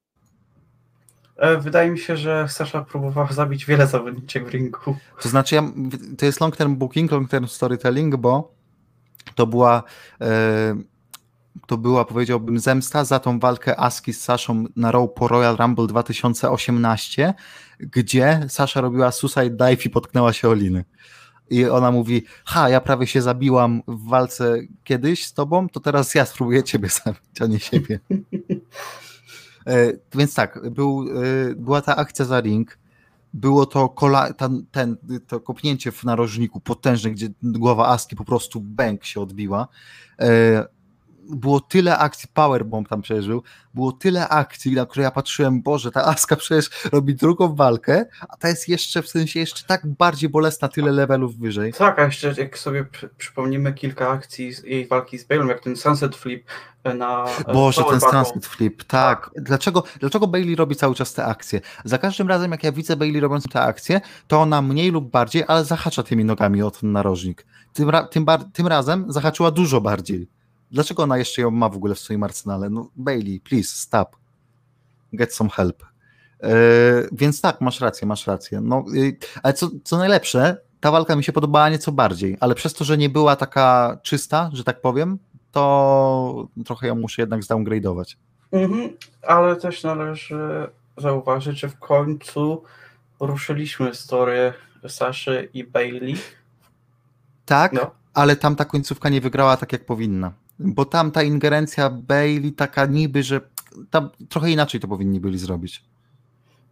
E, Wydaje mi się, że Sasha próbowała zabić wiele zawodniczek w ringu. To znaczy, ja, to jest long term booking, long term storytelling, bo to była, e, to była, powiedziałbym, zemsta za tą walkę Aski z Saszą na Raw po Royal Rumble 2018, gdzie Sasha robiła suicide dive i potknęła się o liny. I ona mówi, ha, ja prawie się zabiłam w walce kiedyś z tobą, to teraz ja spróbuję ciebie zabić, a nie siebie. E, Więc tak, był, e, była ta akcja za ring, było to kola, ten, ten, to kopnięcie w narożniku potężne, gdzie głowa Aski po prostu bęk się odbiła. Było tyle akcji, Powerbomb tam przeżył, było tyle akcji, na które ja patrzyłem, Boże, ta Aska przecież robi drugą walkę, a ta jest jeszcze, w sensie jeszcze tak bardziej bolesna, tyle levelów wyżej. Tak, a jeszcze jak sobie przy, przypomnimy kilka akcji jej walki z Bale'em, jak ten Sunset Flip e, na e, Boże, ten sunset flip, tak. Dlaczego, dlaczego Bailey robi cały czas te akcje? Za każdym razem, jak ja widzę Bailey robiąc te akcje, to ona mniej lub bardziej, ale zahacza tymi nogami o ten narożnik. Tym, ra, tym, tym razem zahaczyła dużo bardziej. Dlaczego ona jeszcze ją ma w ogóle w swoim arsenale? No, Bailey, please, stop. Get some help. Yy, więc tak, masz rację, masz rację. No, yy, ale co, co najlepsze, ta walka mi się podobała nieco bardziej, ale przez to, że nie była taka czysta, że tak powiem, to trochę ją muszę jednak zdowngrade'ować. Mhm, ale też należy zauważyć, że w końcu ruszyliśmy story Saszy i Bailey. Tak, No. ale tam ta końcówka nie wygrała tak, jak powinna. Bo tam ta ingerencja Bailey taka niby, że tam trochę inaczej to powinni byli zrobić.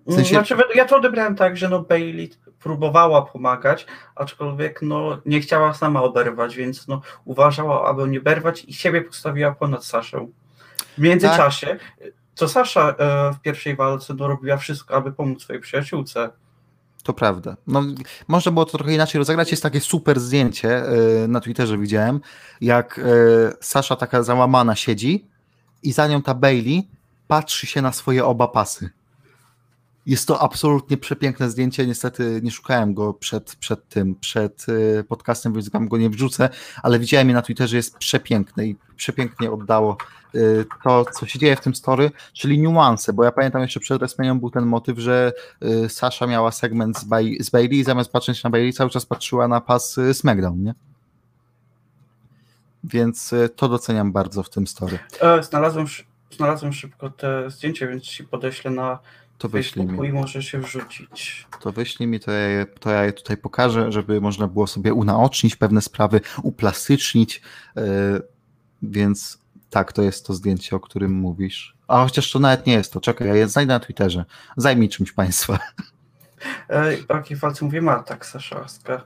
W sensie- Znaczy, ja to odebrałem tak, że no Bailey próbowała pomagać, aczkolwiek no nie chciała sama oberwać, więc no uważała, aby nie berwać i siebie postawiła ponad Saszę. W międzyczasie, to Sasza e, w pierwszej walce no, robiła wszystko, aby pomóc swojej przyjaciółce. To prawda. No, można było to trochę inaczej rozegrać. Jest takie super zdjęcie y, na Twitterze widziałem, jak y, Sasza taka załamana siedzi i za nią ta Bailey patrzy się na swoje oba pasy. Jest to absolutnie przepiękne zdjęcie. Niestety nie szukałem go przed, przed tym, przed y, podcastem, więc wam go nie wrzucę, ale widziałem je na Twitterze, jest przepiękne i przepięknie oddało y, to, co się dzieje w tym story, czyli niuanse, bo ja pamiętam jeszcze przed WrestleMania był ten motyw, że y, Sasha miała segment z, z Bailey i zamiast patrzeć na Bailey cały czas patrzyła na pas SmackDown, nie? Więc to doceniam bardzo w tym story. E, znalazłem, znalazłem szybko te zdjęcie, więc ci podeślę na to wyślij mi. i może się wrzucić. To wyślij mi, to ja, je, to ja je tutaj pokażę, żeby można było sobie unaocznić pewne sprawy, uplastycznić, yy, więc tak, to jest to zdjęcie, o którym mówisz. A chociaż to nawet nie jest to, czekaj, ja je znajdę na Twitterze. Zajmij czymś państwa. E, o jakiej walce mówię? Marta Ksaszowska.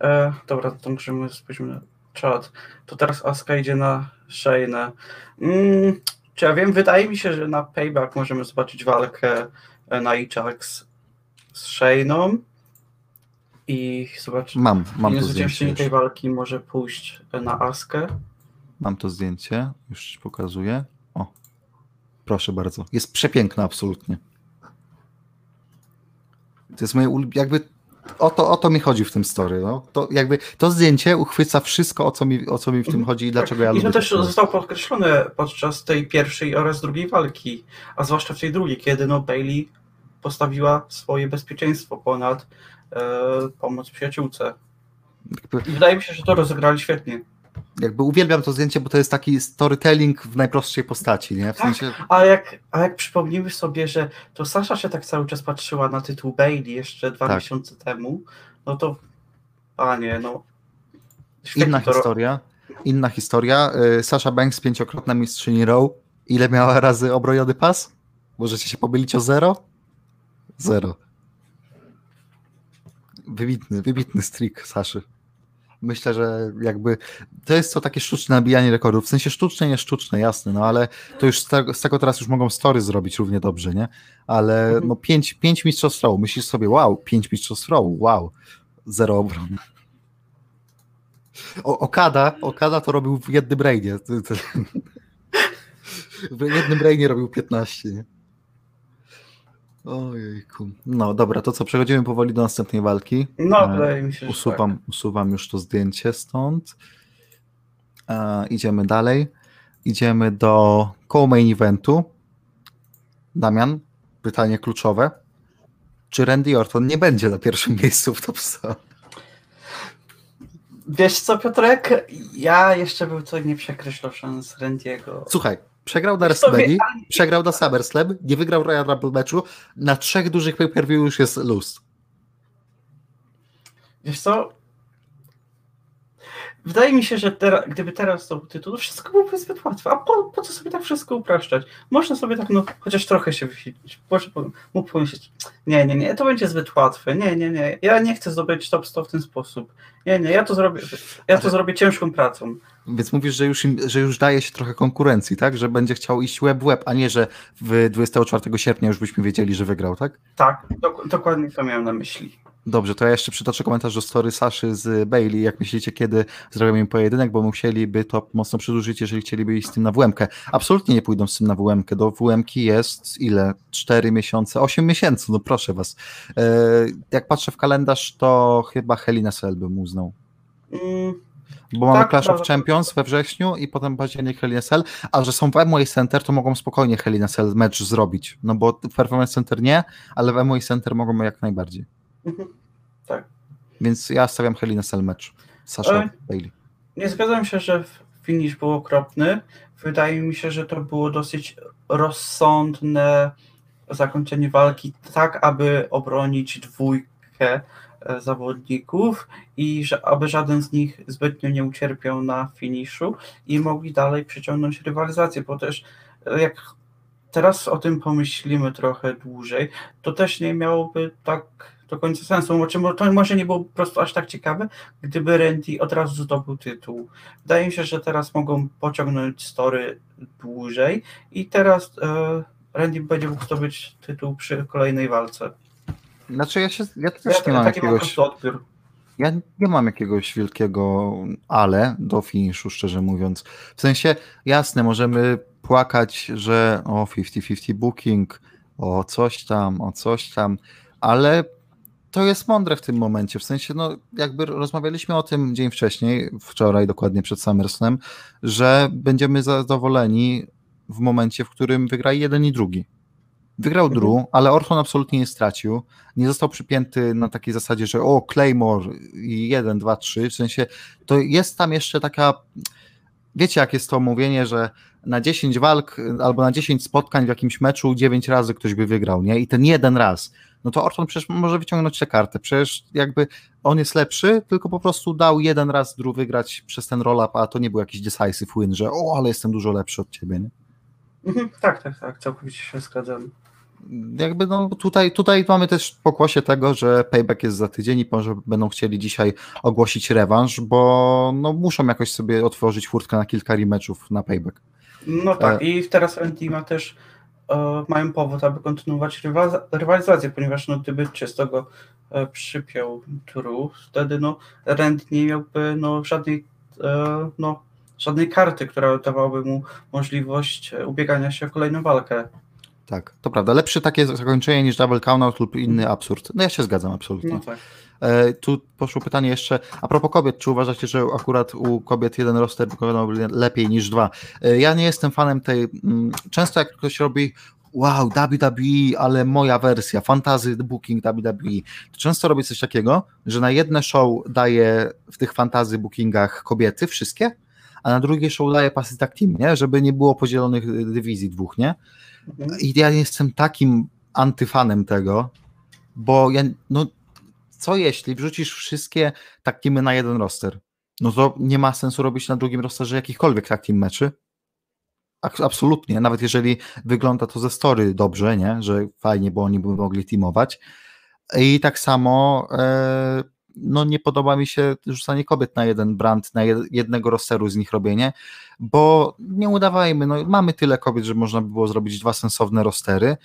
E, dobra, to możemy spojrzeć na czat. To teraz Aska idzie na Shayna. Mm, czy ja wiem, wydaje mi się, że na Payback możemy zobaczyć walkę na Ajax z Shayną i zobaczyć. Mam, mam to zdjęcie. tej walki może pójść na Askę. Mam to zdjęcie, już ci pokazuję. O, proszę bardzo. Jest przepiękna absolutnie. To jest moje jakby o to, o to mi chodzi w tym story. No. To, jakby, to zdjęcie uchwyca wszystko, o co mi, o co mi w tym chodzi i dlaczego ja I lubię. I to też zostało podkreślone podczas tej pierwszej oraz drugiej walki, a zwłaszcza w tej drugiej, kiedy no Bailey postawiła swoje bezpieczeństwo ponad e, pomoc przyjaciółce. I wydaje mi się, że to rozegrali świetnie. Jakby uwielbiam to zdjęcie, bo to jest taki storytelling w najprostszej postaci, nie? W tak, sensie... a, jak, a jak przypomnimy sobie, że to Sasha się tak cały czas patrzyła na tytuł Bailey jeszcze dwa tak. miesiące temu, no to panie, no. Inna to... historia. Inna historia. Y, Sasha Banks, pięciokrotna mistrzyni Row. Ile miała razy obrojony pas? Możecie się pomylić o zero? Zero. Wybitny, wybitny streak Saszy. Myślę, że jakby to jest to takie sztuczne nabijanie rekordów. W sensie sztuczne, nie sztuczne, jasne, no ale to już z tego, z tego teraz już mogą story zrobić równie dobrze, nie? Ale mhm. no pięć, pięć mistrzostw row, myślisz sobie, wow, pięć mistrzostw row, wow, zero obron. O, Okada, Okada to robił w jednym brainie. W jednym brainie robił 15, nie? Ojejku. No dobra, to co, przechodzimy powoli do następnej walki. No, e, wydaje mi się, usuwam, tak. usuwam już to zdjęcie stąd. E, idziemy dalej. Idziemy do koło main eventu. Damian, pytanie kluczowe. Czy Randy Orton nie będzie na pierwszym miejscu w Top 100? Wiesz co, Piotrek? Ja jeszcze bym to nie przekreślał szans Randiego. Słuchaj, Przegrał na WrestleMania, przegrał na SummerSlam, nie wygrał Royal Rumble meczu. Na trzech dużych pay-per-view już jest luz. Wiesz co? Wydaje mi się, że teraz, gdyby teraz to był tytuł, to wszystko byłoby zbyt łatwe. A po, po co sobie tak wszystko upraszczać? Można sobie tak, no, chociaż trochę się wysilić. Mógł pomyśleć, nie, nie, nie, to będzie zbyt łatwe. Nie, nie, nie. Ja nie chcę zdobyć top 100 w ten sposób. Nie, nie, ja to zrobię, ja to zrobię ciężką pracą. Więc mówisz, że już, im, że już daje się trochę konkurencji, tak? Że będzie chciał iść web w a nie, że w 24 sierpnia już byśmy wiedzieli, że wygrał, tak? Tak, dok dokładnie to miałem na myśli. Dobrze, to ja jeszcze przytoczę komentarz do story Saszy z Bailey. Jak myślicie, kiedy zrobią im pojedynek, bo musieliby to mocno przedłużyć, jeżeli chcieliby iść z tym na WM. -kę. Absolutnie nie pójdą z tym na WM. -kę. Do WM jest ile? 4 miesiące, 8 miesięcy, no proszę was. E, jak patrzę w kalendarz, to chyba Helena Sel bym uznał. Mm, bo mamy tak, Clash of Champions we wrześniu i potem październik Hell in Cell, a że są w MOA Center, to mogą spokojnie Hell in Cell mecz zrobić. No bo w Performance Center nie, ale w MOA Center mogą jak najbardziej. Mhm. Tak. Więc ja stawiam Hell in Cell mecz. Sasha e, Bailey. Nie zgadzam się, że finish był okropny. Wydaje mi się, że to było dosyć rozsądne zakończenie walki, tak aby obronić dwójkę E, zawodników i że, aby żaden z nich zbytnio nie ucierpiał na finiszu i mogli dalej przyciągnąć rywalizację, bo też e, jak teraz o tym pomyślimy trochę dłużej, to też nie miałoby tak do końca sensu. Znaczy, to może nie było po prostu aż tak ciekawe, gdyby Randy od razu zdobył tytuł. Wydaje mi się, że teraz mogą pociągnąć story dłużej i teraz e, Randy będzie mógł zdobyć tytuł przy kolejnej walce. Znaczy ja się, ja też ja, nie mam jakiegoś... odbiór. Ja nie mam jakiegoś wielkiego ale do finiszu, szczerze mówiąc. W sensie, jasne, możemy płakać, że o 50-50 booking, o coś tam, o coś tam, ale to jest mądre w tym momencie, w sensie, no jakby rozmawialiśmy o tym dzień wcześniej, wczoraj dokładnie przed SummerSlam, że będziemy zadowoleni w momencie, w którym wygra jeden i drugi. Wygrał mhm. Drew, ale Orton absolutnie nie stracił. Nie został przypięty na takiej zasadzie, że o, Claymore i 1, 2, 3. W sensie to jest tam jeszcze taka. Wiecie, jak jest to mówienie, że na 10 walk albo na 10 spotkań w jakimś meczu 9 razy ktoś by wygrał, nie? I ten jeden raz. No to Orton przecież może wyciągnąć tę kartę. Przecież jakby on jest lepszy, tylko po prostu dał jeden raz Drew wygrać przez ten roll-up, a to nie był jakiś decisive win, że o, ale jestem dużo lepszy od ciebie, nie? Mhm, tak, tak, tak, całkowicie się zgadzam jakby no tutaj, tutaj mamy też pokłosie tego, że payback jest za tydzień i może będą chcieli dzisiaj ogłosić rewanż, bo no muszą jakoś sobie otworzyć furtkę na kilka rematchów na payback. No tak, e... i teraz NT ma też mają powód, aby kontynuować rywalizację, ponieważ no gdyby czysto go e, przypiął True, wtedy no Rand nie miałby no żadnej e, no żadnej karty, która dawałaby mu możliwość e, ubiegania się o kolejną walkę. Tak, to prawda. Lepsze takie zakończenie niż double countout lub inny absurd. No ja się zgadzam absolutnie. No tak. E, tu poszło pytanie jeszcze, a propos kobiet, czy uważacie, że akurat u kobiet jeden roster wykonał lepiej niż dwa? E, ja nie jestem fanem tej, mm, często jak ktoś robi wow, WWE, ale moja wersja, fantazy booking WWE, to często robi coś takiego, że na jedne show daje w tych fantazy bookingach kobiety, wszystkie, a na drugie show daje pasy tak team, nie? Żeby nie było podzielonych dywizji dwóch, nie? Mhm. I ja jestem takim antyfanem tego, bo ja, no, co jeśli wrzucisz wszystkie takimy na jeden roster? No to nie ma sensu robić na drugim rosterze jakichkolwiek takim meczy. Absolutnie, nawet jeżeli wygląda to ze story dobrze, nie? że fajnie, bo oni by mogli teamować. I tak samo e, no nie podoba mi się rzucanie kobiet na jeden brand, na jednego rosteru z nich robienie, bo nie udawajmy, no mamy tyle kobiet, że można by było zrobić dwa sensowne rostery,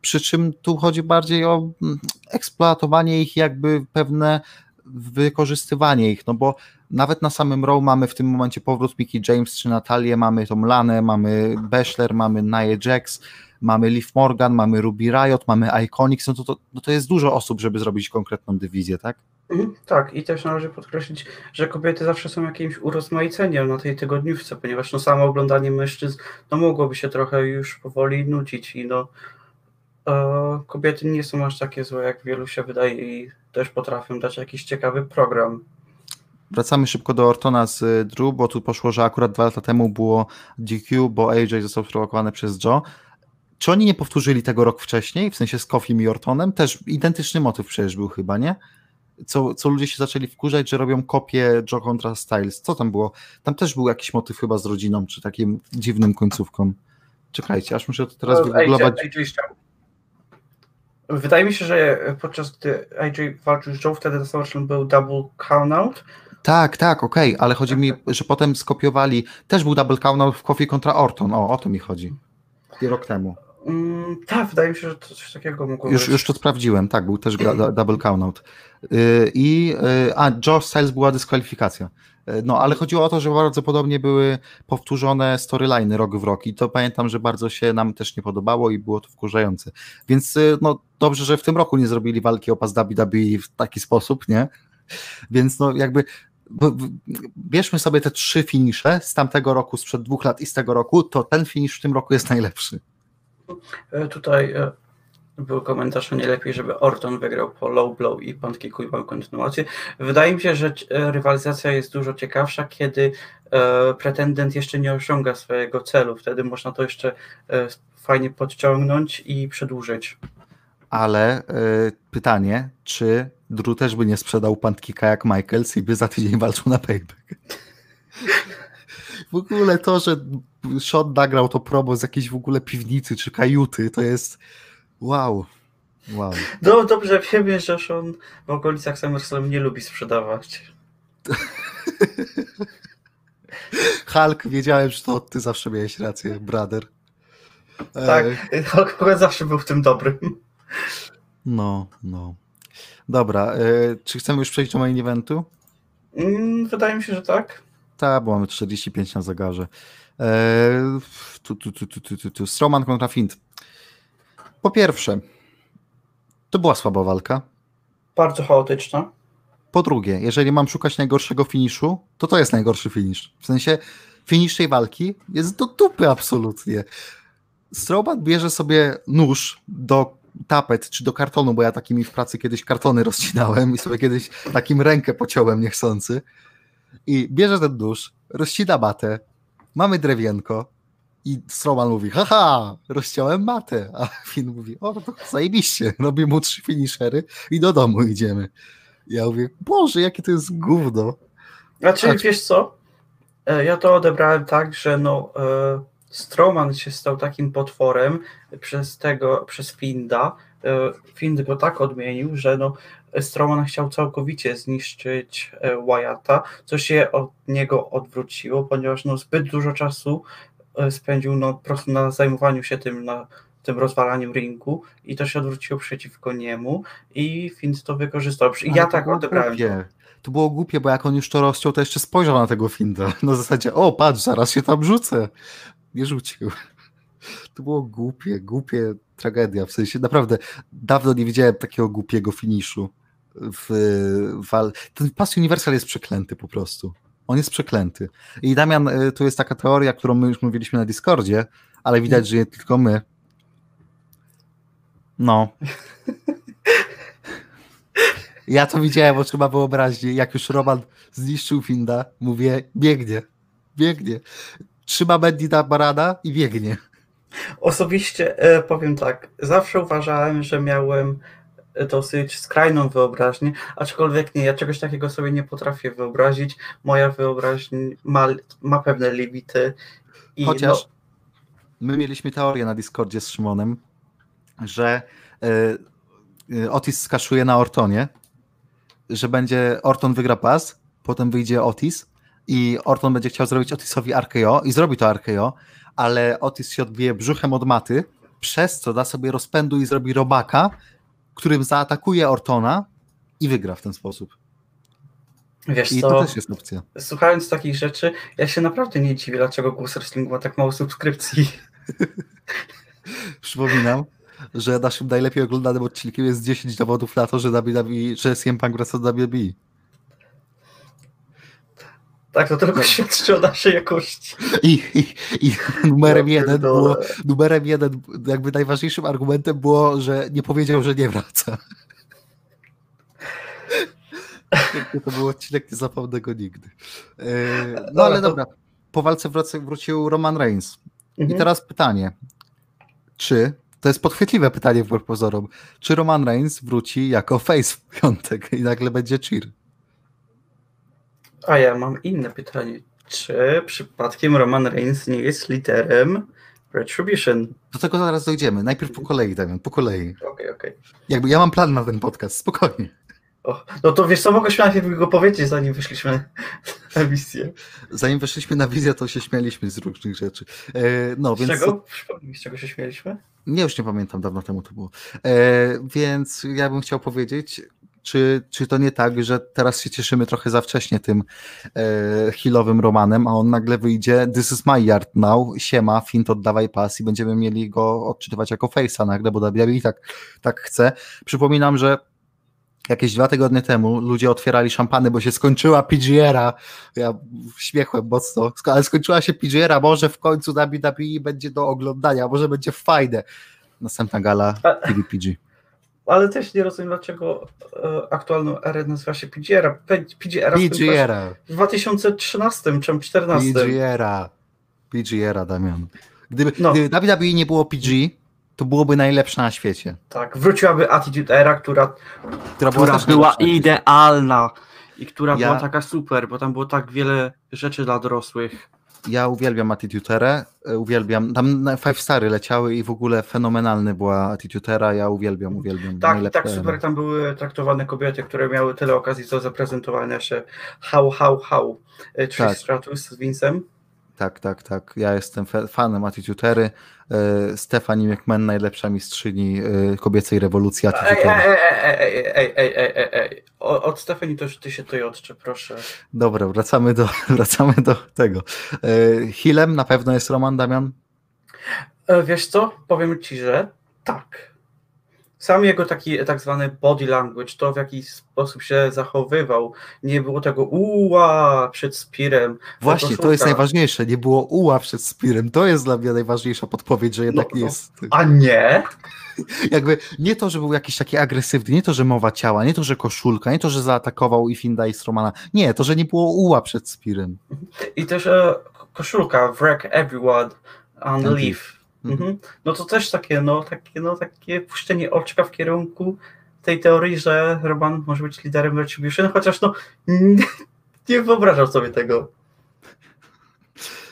przy czym tu chodzi bardziej o mm, eksploatowanie ich, jakby pewne wykorzystywanie ich, no bo nawet na samym row mamy w tym momencie powrót Mickey James czy Natalię, mamy tą Lanę, mamy Bachelor, mamy Nia Jax, mamy Liv Morgan, mamy Ruby Riot, mamy Iconics, no to, to, no to jest dużo osób, żeby zrobić konkretną dywizję, tak? Mhm, tak, i też należy podkreślić, że kobiety zawsze są jakimś urozmaiceniem na tej tygodniówce, ponieważ no samo oglądanie mężczyzn no mogłoby się trochę już powoli nudzić i no kobiety nie są aż takie złe, jak wielu się wydaje i też potrafią dać jakiś ciekawy program. Wracamy szybko do Ortona z Drew, bo tu poszło, że akurat dwa lata temu było DQ, bo AJ został sprowokowany przez Joe. Czy oni nie powtórzyli tego rok wcześniej, w sensie z Koffim i Ortonem? Też identyczny motyw przecież był chyba, nie? Co, co ludzie się zaczęli wkurzać, że robią kopię Joe kontra Styles. Co tam było? Tam też był jakiś motyw chyba z rodziną, czy takim dziwnym końcówką. Czekajcie, aż muszę to teraz wygooglować. Wydaje mi się, że podczas gdy AJ walczył z Joe, wtedy to był double count-out. Tak, tak, okej, okay, ale chodzi mi, że potem skopiowali, też był double count-out w Kofi kontra Orton, o, o to mi chodzi. Rok temu. Mm, tak, wydaje mi się, że to coś takiego mogło już, być. Już to sprawdziłem, tak, był też double countout. Yy, I, yy, a, Josh Styles była dyskwalifikacja. Yy, no, ale chodziło o to, że bardzo podobnie były powtórzone storyliny rok w rok i to pamiętam, że bardzo się nam też nie podobało i było to wkurzające. Więc no, dobrze, że w tym roku nie zrobili walki o pas WWE w taki sposób, nie? Więc no jakby bierzmy sobie te trzy finisze z tamtego roku, sprzed dwóch lat i z tego roku, to ten finisz w tym roku jest najlepszy. E, tutaj e, był komentarz, że nie lepiej, żeby Orton wygrał po low blow i pan kikuj kontynuację. Wydaje mi się, że e, rywalizacja jest dużo ciekawsza, kiedy pretendent jeszcze nie osiąga swojego celu. Wtedy można to jeszcze fajnie podciągnąć i przedłużyć. Ale pytanie, czy Drew też by nie sprzedał pantkika jak Michaels i by za tydzień walczył na payback? w ogóle to, że Sean nagrał to promo z jakiejś w ogóle piwnicy czy kajuty, to jest wow. Wow. No dobrze wiemy, że on w okolicach SummerSlam nie lubi sprzedawać. Hulk, wiedziałem, że to ty zawsze miałeś rację, brother. Tak, E, akurat zawsze był w tym dobrym. No, no. Dobra, e, czy chcemy już przejść do main eventu? Mm, Wydaje mi się, że tak. Tak, bo mamy 45 na zegarze. E, tu, tu, tu, tu, tu, tu, tu. Strowman kontra Fint. Po pierwsze, to była słaba walka. Bardzo chaotyczna. Po drugie, jeżeli mam szukać najgorszego finiszu, to to jest najgorszy finish. W sensie finish tej walki jest do dupy absolutnie. Strowman bierze sobie nóż do tapet czy do kartonu, bo ja takimi w pracy kiedyś kartony rozcinałem i sobie kiedyś takim rękę pociąłem niechcący. I bierze ten nóż, rozcina matę, mamy drewienko i Strowman mówi, haha, rozciąłem matę, a Finn mówi, o to zajebiście, robi mu trzy finishery i do domu idziemy. Ja mówię, Boże, jakie to jest gówno. Znaczy, A- wiesz co? E, Ja to odebrałem tak, że no, e, Strowman się stał takim potworem przez tego, przez Finda. E, Find go tak odmienił, że no, Strowman chciał całkowicie zniszczyć e, Wyatta, co się od niego odwróciło, ponieważ no, zbyt dużo czasu e, spędził no, po prostu na zajmowaniu się tym, na tym rozwalaniem ringu i to się odwróciło przeciwko niemu i Find to wykorzystał. Ale ja tak odebrałem. to. Głupie. To było głupie, bo jak on już to rozciął, to jeszcze spojrzał na tego Finda. Na zasadzie, o patrz, zaraz się tam rzucę. Nie rzucił. To było głupie, głupie tragedia. W sensie naprawdę dawno nie widziałem takiego głupiego finiszu. W. Ten pas Universal jest przeklęty po prostu. On jest przeklęty. I Damian, y, tu jest taka teoria, którą my już mówiliśmy na Discordzie, ale widać, że nie tylko my. No. Ja to widziałem oczyma wyobraźni, jak już Roman zniszczył Finda, mówię, biegnie, biegnie. Trzyma Bandita Barana i biegnie. Osobiście e, powiem tak, zawsze uważałem, że miałem dosyć skrajną wyobraźnię, aczkolwiek nie, ja czegoś takiego sobie nie potrafię wyobrazić. Moja wyobraźnia ma, ma pewne limity. I Chociaż no, my mieliśmy teorię na Discordzie z Szymonem, że y, Otis skaszuje na Ortonie, że będzie Orton wygra pas, potem wyjdzie Otis i Orton będzie chciał zrobić Otisowi RKO i zrobi to RKO, ale Otis się odbije brzuchem od maty, przez co da sobie rozpędu i zrobi robaka, którym zaatakuje Ortona i wygra w ten sposób. wiesz I co, to też jest opcja. słuchając takich rzeczy, ja się naprawdę nie dziwię, dlaczego Głos Wrestling ma tak mało subskrypcji. Przypominam, że naszym najlepiej oglądanym odcinkiem jest 10 dowodów na to, że, WWE, że CM Punk wraca do WWE. Tak, to tylko No. świadczy o naszej jakości. I, i, i numerem Ja jeden pierdolę. było, numerem jeden, jakby najważniejszym argumentem było, że nie powiedział, że nie wraca. To był odcinek, nie zapomnę go nigdy. E, No ale dobra, po walce wrócił Roman Reigns. I Mhm. teraz pytanie, czy, to jest podchwytliwe pytanie wbrew pozorom, czy Roman Reigns wróci jako face w piątek i nagle będzie cheer? A ja mam inne pytanie. Czy przypadkiem Roman Reigns nie jest liderem Retribution? Do tego zaraz dojdziemy. Najpierw po kolei, Damian, po kolei. Okej, okej. Jakby ja mam plan na ten podcast, spokojnie. O, No to wiesz co, mogłeś najpierw go powiedzieć, zanim wyszliśmy na misję. Zanim weszliśmy na wizję, to się śmialiśmy z różnych rzeczy. E, no, Z więc. czego? Przypomnij z czego się śmieliśmy? Nie, już nie pamiętam, dawno temu to było. E, więc ja bym chciał powiedzieć, czy, czy to nie tak, że teraz się cieszymy trochę za wcześnie tym e, healowym Romanem, a on nagle wyjdzie, this is my yard now, siema, fint oddawaj pas i będziemy mieli go odczytywać jako face'a nagle, bo WWE tak, tak chce. Przypominam, że jakieś dwa tygodnie temu ludzie otwierali szampany, bo się skończyła PGR-a. Ja śmiechłem mocno, ale skończyła się PGR-a, może w końcu WWE będzie do oglądania, może będzie fajne. Następna gala TVPG. Ale też nie rozumiem, dlaczego e, aktualną erę nazywa się PGR-a. PGR-a w tym PGR-a, w 2013 czy 2014. PGR-a, PGR-a, Damian. Gdyby, No. gdyby WWE nie było PG, to byłoby najlepsze na świecie. Tak, wróciłaby Attitude Era, która, Która, która była idealna i która Ja- była taka super, bo tam było tak wiele rzeczy dla dorosłych. Ja uwielbiam Attituterę, e, uwielbiam, tam Five Stary leciały i w ogóle fenomenalny była Attitutera, ja uwielbiam, uwielbiam. Tak, Najlepsze tak super tam były traktowane kobiety, które miały tyle okazji do zaprezentowania się. How, how, how. E, Trish Tak. Stratus z Vincem. Tak, tak, tak. Ja jestem fanem Attitutery. E, Stephanie McMahon, najlepsza mistrzyni e, kobiecej rewolucji Ej, ej, ej, ej, ej, ej, ej, Od Stefani to już ty się tutaj odczy, proszę. Dobra, wracamy do, wracamy do tego. E, Hillem na pewno jest Roman Damian. Wiesz co? Powiem ci, że tak. Sam jego taki tak zwany body language, to w jaki sposób się zachowywał, nie było tego uła przed Spirem. Właśnie, to jest najważniejsze. Nie było uła przed Spirem. To jest dla mnie najważniejsza podpowiedź, że jednak No, nie no. jest. A nie? Jakby nie to, że był jakiś taki agresywny, nie to, że mowa ciała, nie to, że koszulka, nie to, że zaatakował i Finda i Stromana. Nie, to, że nie było uła przed Spirem. I też e, koszulka wreck everyone on And leave. Mhm. Mhm. No to też takie, no, takie, no, takie puszczenie oczka w kierunku tej teorii, że Roman może być liderem Retribution, chociaż no nie, nie wyobrażam sobie tego.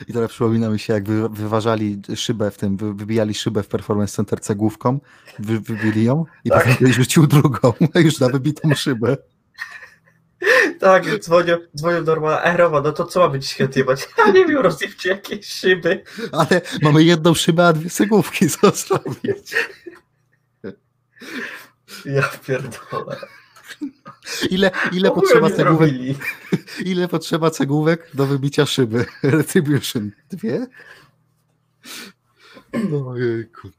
I teraz przypomina mi się, jak wy, wyważali szybę w tym, wy, wybijali szybę w Performance Centerce główką, wy, wybili ją i Tak. potem rzucił drugą, już na wybitą szybę. Tak, dzwonią, dzwonią do Romana, e Roman, no to co ma być świetnie mać? Ja nie wiem, rozjebcie jakieś szyby. Ale mamy jedną szybę, a dwie cegłówki, zrobić? Ja pierdolę. Ile, ile potrzeba cegłówek. Ile potrzeba cegłówek do wybicia szyby? Retribution. Dwie? Ojejku.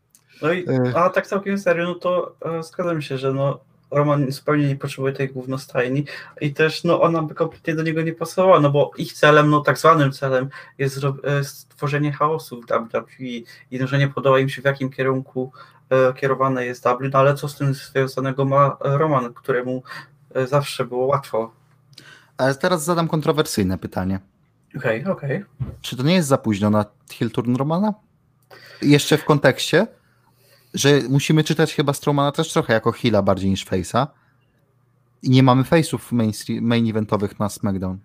No i, E. a tak całkiem serio, no to e, zgadzam się, że no Roman zupełnie nie potrzebuje tej głównostajni i też no ona by kompletnie do niego nie pasowała, no bo ich celem, no tak zwanym celem jest e, stworzenie chaosu w WWE i że nie podoba im się w jakim kierunku e, kierowane jest W, no ale co z tym związanego ma Roman, któremu e, zawsze było łatwo. Ale teraz zadam kontrowersyjne pytanie. Okej, okej. Czy to nie jest za późno na heel turn Romana? Jeszcze w kontekście, że musimy czytać chyba Strowmana też trochę jako heala bardziej niż face'a. I nie mamy face'ów main, main eventowych na SmackDown.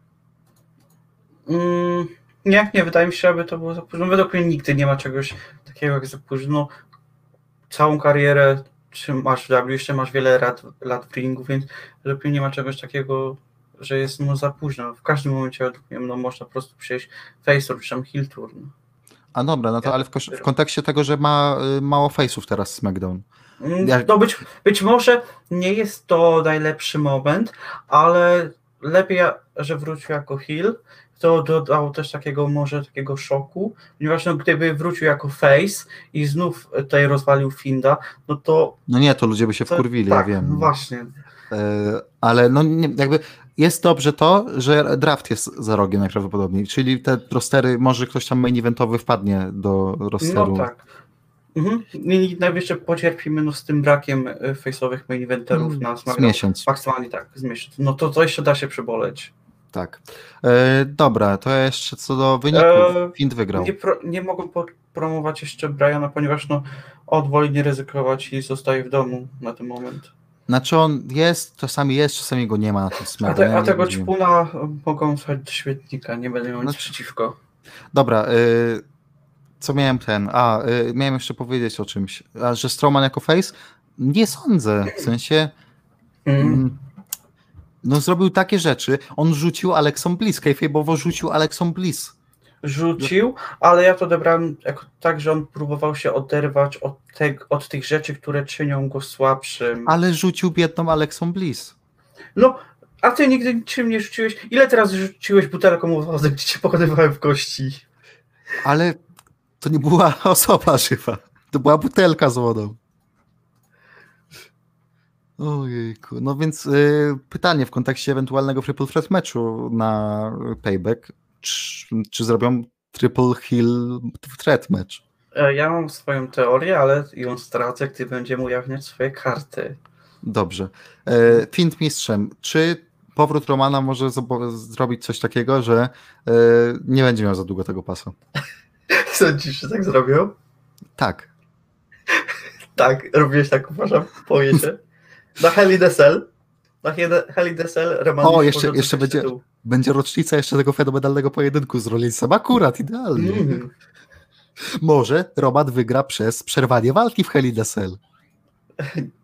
Mm, nie, nie wydaje mi się, aby to było za późno. Według mnie nigdy nie ma czegoś takiego jak za późno. Całą karierę czy masz w W, jeszcze masz wiele lat, lat w ringu, więc według mnie nie ma czegoś takiego, że jest no, za późno. W każdym momencie według mnie no, można po prostu przejść face czy tam heel turn. A dobra, no to ale w, w kontekście tego, że ma y, mało face'ów teraz SmackDown. Mm, Jak- No być, być może nie jest to najlepszy moment, ale lepiej, że wrócił jako heel, to dodało też takiego może takiego szoku, ponieważ no, gdyby wrócił jako face i znów tutaj rozwalił Finda, no to... No nie, to ludzie by się to wkurwili, tak, ja wiem. właśnie. E, ale no nie, jakby jest dobrze to, że draft jest za rogiem najprawdopodobniej, czyli te rostery, może ktoś tam main eventowy wpadnie do rosteru. No tak. Mhm. I najwyżej pocierpimy no, z tym brakiem e, face'owych main eventerów Mm, na Z SmackDown. miesiąc, Maksymalnie tak, z miesiąc. No to, to jeszcze da się przeboleć. tak. E, dobra, to jeszcze co do wyników. E, Find wygrał. Nie, pro, nie mogą promować jeszcze Briana, ponieważ no, on woli nie ryzykować i zostaje w domu na ten moment. Znaczy on jest, czasami jest, czasami go nie ma na tym A, SmackDown. te, a tego ćpuna mogą wsadzić do śmietnika, nie będę miał nic Znaczy- przeciwko. Dobra, y, co miałem ten? A, y, miałem jeszcze powiedzieć o czymś. A, że Strowman jako face? Nie sądzę. W sensie, Mm. mm, no zrobił takie rzeczy. On rzucił Alexą Bliss, kayfabe'owo rzucił Alexą Bliss. Rzucił, ale ja to odebrałem jako tak, że on próbował się oderwać od, te, od tych rzeczy, które czynią go słabszym. Ale rzucił biedną Alexą Bliss. No, a ty nigdy niczym nie rzuciłeś? Ile teraz rzuciłeś butelką wody, gdzie cię pokonywałem w kości? Ale to nie była osoba żywa. To była butelka z wodą. Ojejku. No więc y, pytanie w kontekście ewentualnego threat meczu na payback. Czy, czy zrobią triple hill threat mecz? E, Ja mam swoją teorię, ale ją stracę, gdy będziemy ujawniać swoje karty. Dobrze. E, Fint mistrzem. Czy powrót Romana może zrobić coś takiego, że e, nie będzie miał za długo tego pasa? Sądzisz, że tak zrobią? Tak. Tak, robiłeś tak, uważam, się. Na a Cell. Na the Cell Roman O, jeszcze- jeszcze będzie-. Będzie rocznica jeszcze tego fenomenalnego pojedynku z Rollinsem. Akurat, idealnie. Mm. Może Roman wygra przez przerwanie walki w the Cell.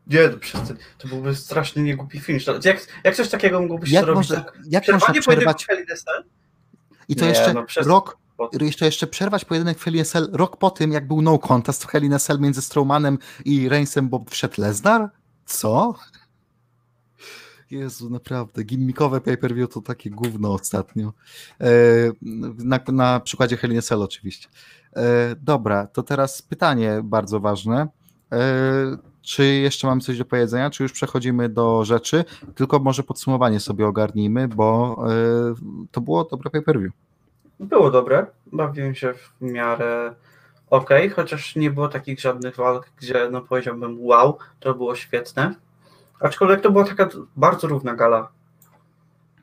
Nie, no przecież to byłby strasznie niegłupi finish. To Jak, jak coś takiego mógłbyś Jak, zrobić? może, tak? jak można Przerwanie pojedynku przerwać w i to Nie, jeszcze no przez- rok, jeszcze, jeszcze przerwać pojedynek w Hell Cell rok po tym, jak był no contest w Hell Cell między Strowmanem i Reignsem, bo wszedł Lesnar? Co? Jezu, naprawdę, gimmikowe pay-per-view to takie gówno ostatnio. E, na, na przykładzie a Cell oczywiście. E, dobra, to teraz pytanie bardzo ważne. E, czy jeszcze mamy coś do powiedzenia, czy już przechodzimy do rzeczy? Tylko może podsumowanie sobie ogarnijmy, bo to było dobre pay-per-view. Było dobre. Bawiłem się w miarę ok, chociaż nie było takich żadnych walk, gdzie no powiedziałbym wow, to było świetne. Aczkolwiek to była taka bardzo równa gala.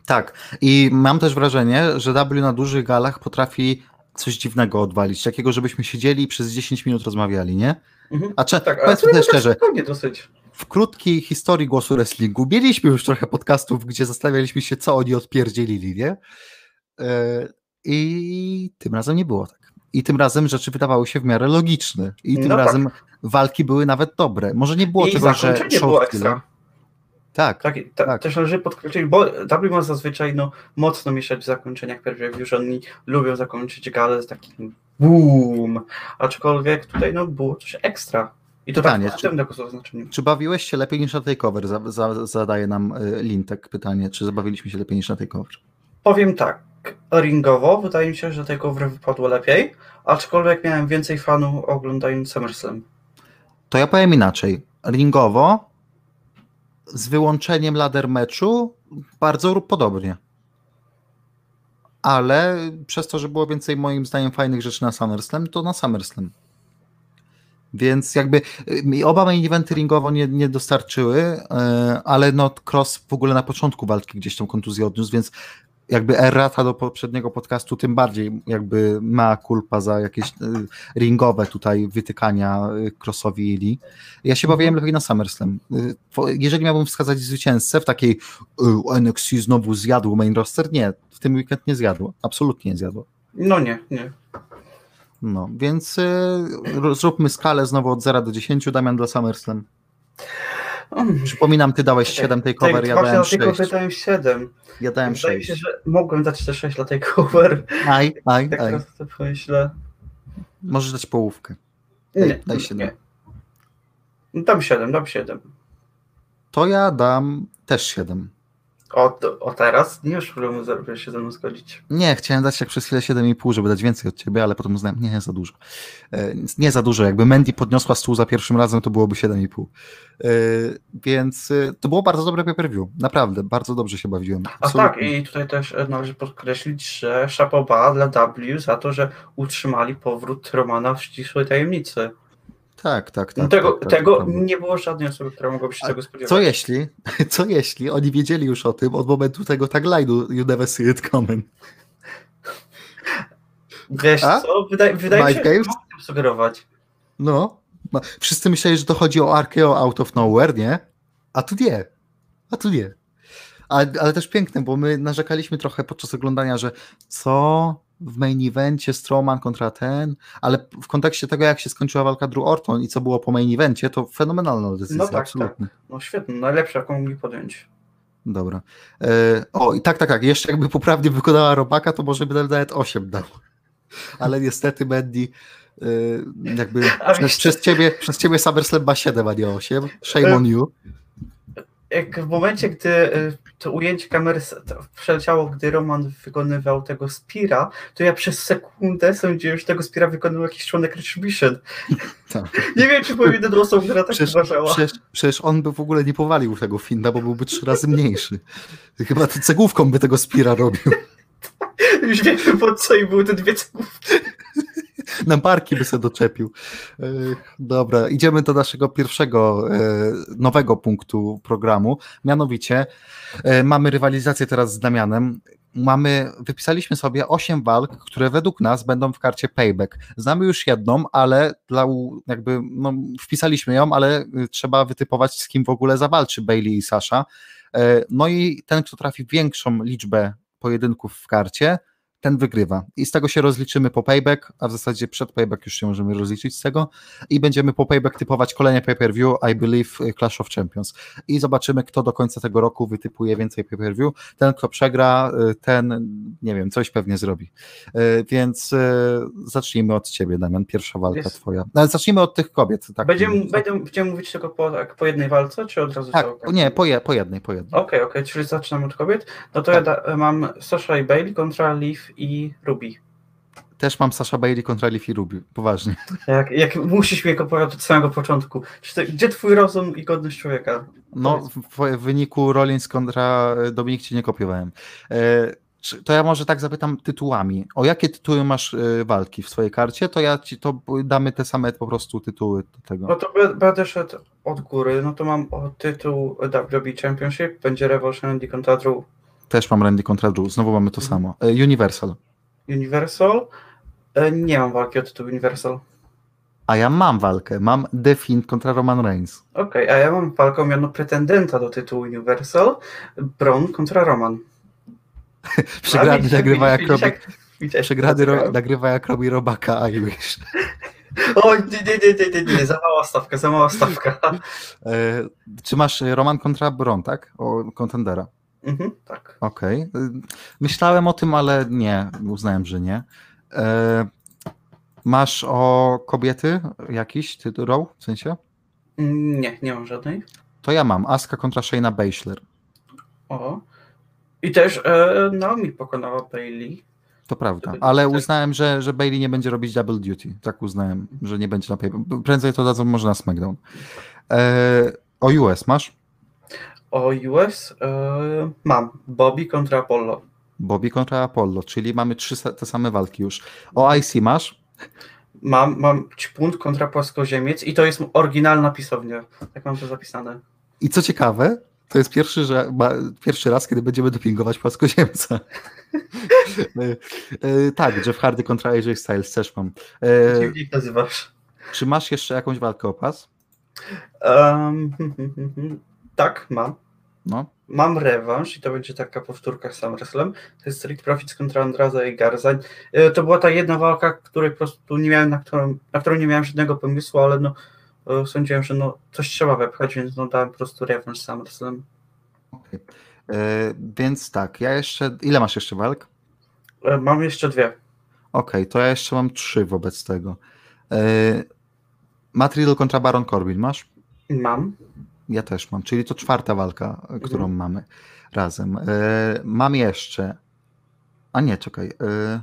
Tak, i mam też wrażenie, że W na dużych galach potrafi coś dziwnego odwalić, takiego, żebyśmy siedzieli i przez 10 minut rozmawiali, nie? Mhm. A cze- Tak, powiedzmy tak szczerze, dosyć. w krótkiej historii głosu wrestlingu mieliśmy już trochę podcastów, gdzie zastanawialiśmy się, co oni odpierdzielili, nie? E, I tym razem nie było tak. I tym razem rzeczy wydawały się w miarę logiczne. I tym No tak. razem walki były nawet dobre. Może nie było I tego, że show było ekstra. Tak, Tak, ta, Tak. Też należy podkreślić, bo ma zazwyczaj no, mocno mieszać w zakończeniach pay-per-view, że oni lubią zakończyć galę z takim boom, aczkolwiek tutaj no, było coś ekstra. I to Pytanie, tak czy-. Czy bawiłeś się lepiej niż na takeover? Za, za, zadaje nam y, Lintek pytanie, czy zabawiliśmy się lepiej niż na takeover? Powiem tak, ringowo wydaje mi się, że tego wypadło lepiej, aczkolwiek miałem więcej fanów oglądając SummerSlam. To ja powiem inaczej. Ringowo, z wyłączeniem ladder meczu, bardzo podobnie. Ale przez to, że było więcej moim zdaniem fajnych rzeczy na SummerSlam, to na SummerSlam. Więc jakby y, oba main eventy ringowo nie, nie dostarczyły, y, ale no Cross w ogóle na początku walki gdzieś tą kontuzję odniósł, więc jakby errata do poprzedniego podcastu tym bardziej jakby ma culpa za jakieś y, ringowe tutaj wytykania y, Crossowi i Lee. Ja się bawiłem lepiej na SummerSlam. Po- Jeżeli miałbym wskazać zwycięzcę w takiej NXT znowu zjadł main roster, nie, w tym weekend nie zjadło. Absolutnie nie zjadło. No nie, nie. No, więc zróbmy skalę znowu od 0 do 10, Damian dla SummerSlam. Mm. Przypominam, ty dałeś 7 takeover, ja dałem tylko 6. dałem 7. Ja dałem Wydaje mi się, 6. że mogłem dać te 6 dla takeover. Aj, aj, Tak aj. teraz to pomyślę. Możesz dać połówkę. Nie, Daj- daj siedem. nie. Dam 7, dam 7. To ja dam też 7. O, o teraz nie już problemu zrobię się ze mną zgodzić. Nie, chciałem dać jak przez chwilę 7,5, żeby dać więcej od ciebie, ale potem uznałem, nie, za dużo. E, Nie za dużo. Jakby Mandy podniosła stół za pierwszym razem, to byłoby 7,5. E, Więc e, to było bardzo dobre pay-per-view. Naprawdę, bardzo dobrze się bawiłem. A Absolutnie. tak, i tutaj też należy podkreślić, że szapoba dla W za to, że utrzymali powrót Romana w ścisłej tajemnicy. Tak, tak, tak. Tego tak, tak, tego tak. nie było żadnej osoby, która mogłaby się tego spodziewać. Co jeśli, co jeśli oni wiedzieli już o tym od momentu tego tagline'u You never see it coming? Wiesz A? co, wydaje, wydaje mi się, że mogę sugerować. No. Wszyscy myśleli, że to chodzi o Arkeo out of nowhere, nie? A tu nie. A tu nie. Ale, ale też piękne, bo my narzekaliśmy trochę podczas oglądania, że co w main evencie Strowman kontra ten, ale w kontekście tego, jak się skończyła walka Drew Orton i co było po main evencie, to fenomenalna decyzja, No tak, absolutnie. No świetnie, najlepsza, jaką mogli podjąć. Dobra. E, o, i tak, tak, tak. Jeszcze jakby poprawnie wykonała robaka, to może by nawet 8 dał. Ale niestety Mandy e, jakby przez, przez ciebie, przez ciebie SummerSlam ma 7, a nie 8. Shame on you. Jak w momencie, gdy y, to ujęcie kamery to przeleciało, gdy Roman wykonywał tego Spira, to ja przez sekundę sądziłem, że tego Spira wykonywał jakiś członek Retribution. Tak. Nie wiem, czy jedyną osobą, która tak Przecież, uważała. przecież, przecież on by w ogóle nie powalił tego Finda, bo byłby trzy razy mniejszy. Chyba ty cegłówką by tego Spira robił. Już wiem, po co i były te dwie cegłówki. Na barki by sobie doczepił. Dobra, idziemy do naszego pierwszego e, nowego punktu programu. Mianowicie e, mamy rywalizację teraz z Damianem. mamy, wypisaliśmy sobie 8 walk, które według nas będą w karcie payback. Znamy już jedną, ale dla jakby, no, wpisaliśmy ją, ale y, trzeba wytypować z kim w ogóle zawalczy Bailey i Sasha. E, no i ten, kto trafi większą liczbę pojedynków w karcie, ten wygrywa. I z tego się rozliczymy po payback, a w zasadzie przed payback już się możemy rozliczyć z tego i będziemy po payback typować kolejne pay-per-view, I believe Clash of Champions. I zobaczymy, kto do końca tego roku wytypuje więcej pay-per-view. Ten, kto przegra, y, ten, nie wiem, coś pewnie zrobi. Y, więc y, zacznijmy od ciebie, Damian, pierwsza walka Jest. twoja. Ale zacznijmy od tych kobiet. Tak będziemy, będziemy, będziemy mówić tylko po, tak, po jednej walce, czy od razu Tak, nie, po, je, po jednej, po jednej. Okej, okay, okej, okay, czyli zaczynamy od kobiet. No to tak. ja da, mam Sasha i Bailey kontra Liv i Ruby. Też mam Sasha Bailey kontra Leafy Ruby, poważnie. Jak, jak musisz mi opowiadać od samego początku. Gdzie twój rozum i godność człowieka? No, w, w wyniku Rollins kontra e, Dominik ci nie kopiowałem. E, to ja może tak zapytam tytułami. O jakie tytuły masz e, walki w swojej karcie? To ja ci to damy te same po prostu tytuły do tego. No to będę szedł od góry. No to mam o tytuł WWE Championship, będzie Revolution Randy kontra Drew. Też mam Randy kontra Drew, znowu mamy to mhm. samo. Universal. Universal. E, nie mam walki o tytuł Universal. A ja mam walkę. Mam The Fiend kontra Roman Reigns. Okej, okay, a ja mam walkę o miano pretendenta do tytułu Universal. Braun kontra Roman. Przegrany nagrywa jak robi... Przegrany ro... nagrywa jak robi robaka, a już. O, nie, nie, nie, nie, nie, za mała stawka, za mała stawka. E, czy masz Roman kontra Braun, tak? O kontendera. Mhm, tak. Okej. Okay. Myślałem o tym, ale nie, uznałem, że nie. E, masz o kobiety jakiś tytuł, w sensie? Nie, nie mam żadnej. To ja mam. Aska kontra Shayna Baszler. O. I też e, Naomi pokonała Bailey. To prawda, ale uznałem, że, że Bailey nie będzie robić double duty. Tak uznałem, że nie będzie na pay Prędzej to dadzą może na SmackDown. E, o US masz? O US e, mam. Bobby kontra Apollo. Bobby kontra Apollo, czyli mamy trzy te same walki już. O IC masz? Mam, mam Ćpunt kontra Płaskoziemiec i to jest oryginalna pisownia. Tak mam to zapisane. I co ciekawe, to jest pierwszy, że pierwszy raz, kiedy będziemy dopingować płaskoziemca. E, e, tak, Jeff Hardy kontra AJ Styles też mam. E, Dziwnik nazywasz. Czy masz jeszcze jakąś walkę o pas? Um, tak, mam. No. Mam rewanż i to będzie taka powtórka z SummerSlam. To jest Street Profits kontra Andrada i Garza. E, to była ta jedna walka, której po prostu nie miałem, na którą, na którą nie miałem żadnego pomysłu, ale no e, sądziłem, że no coś trzeba wepchać, więc no dałem po prostu rewanż SummerSlam. Okay. E, więc tak, ja jeszcze. Ile masz jeszcze walk? mam jeszcze dwie. Okej, okay, to ja jeszcze mam trzy wobec tego. E, Matt Riddle kontra Baron Corbin masz? Mam. Ja też mam, czyli to czwarta walka, mhm. którą mamy razem. E, mam jeszcze. A nie, czekaj. E,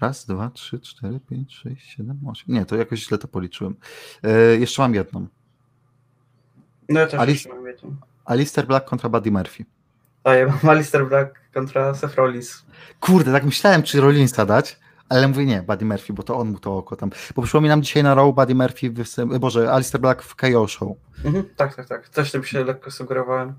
raz, dwa, trzy, cztery, pięć, sześć, siedem, osiem. Nie, to jakoś źle to policzyłem. E, jeszcze mam jedną. No ja też Alice, mam jedną. Alistair Black kontra Buddy Murphy. A ja mam Alistair Black kontra Seth Rollins. Kurde, tak myślałem, czy Rollinsa dać, ale mówię nie, Buddy Murphy, bo to on mu to oko tam. Bo przypominam dzisiaj na Raw Buddy Murphy, w, Boże, Alistair Black w KO Show. Mhm, tak, tak, tak. Coś tym się lekko sugerowałem.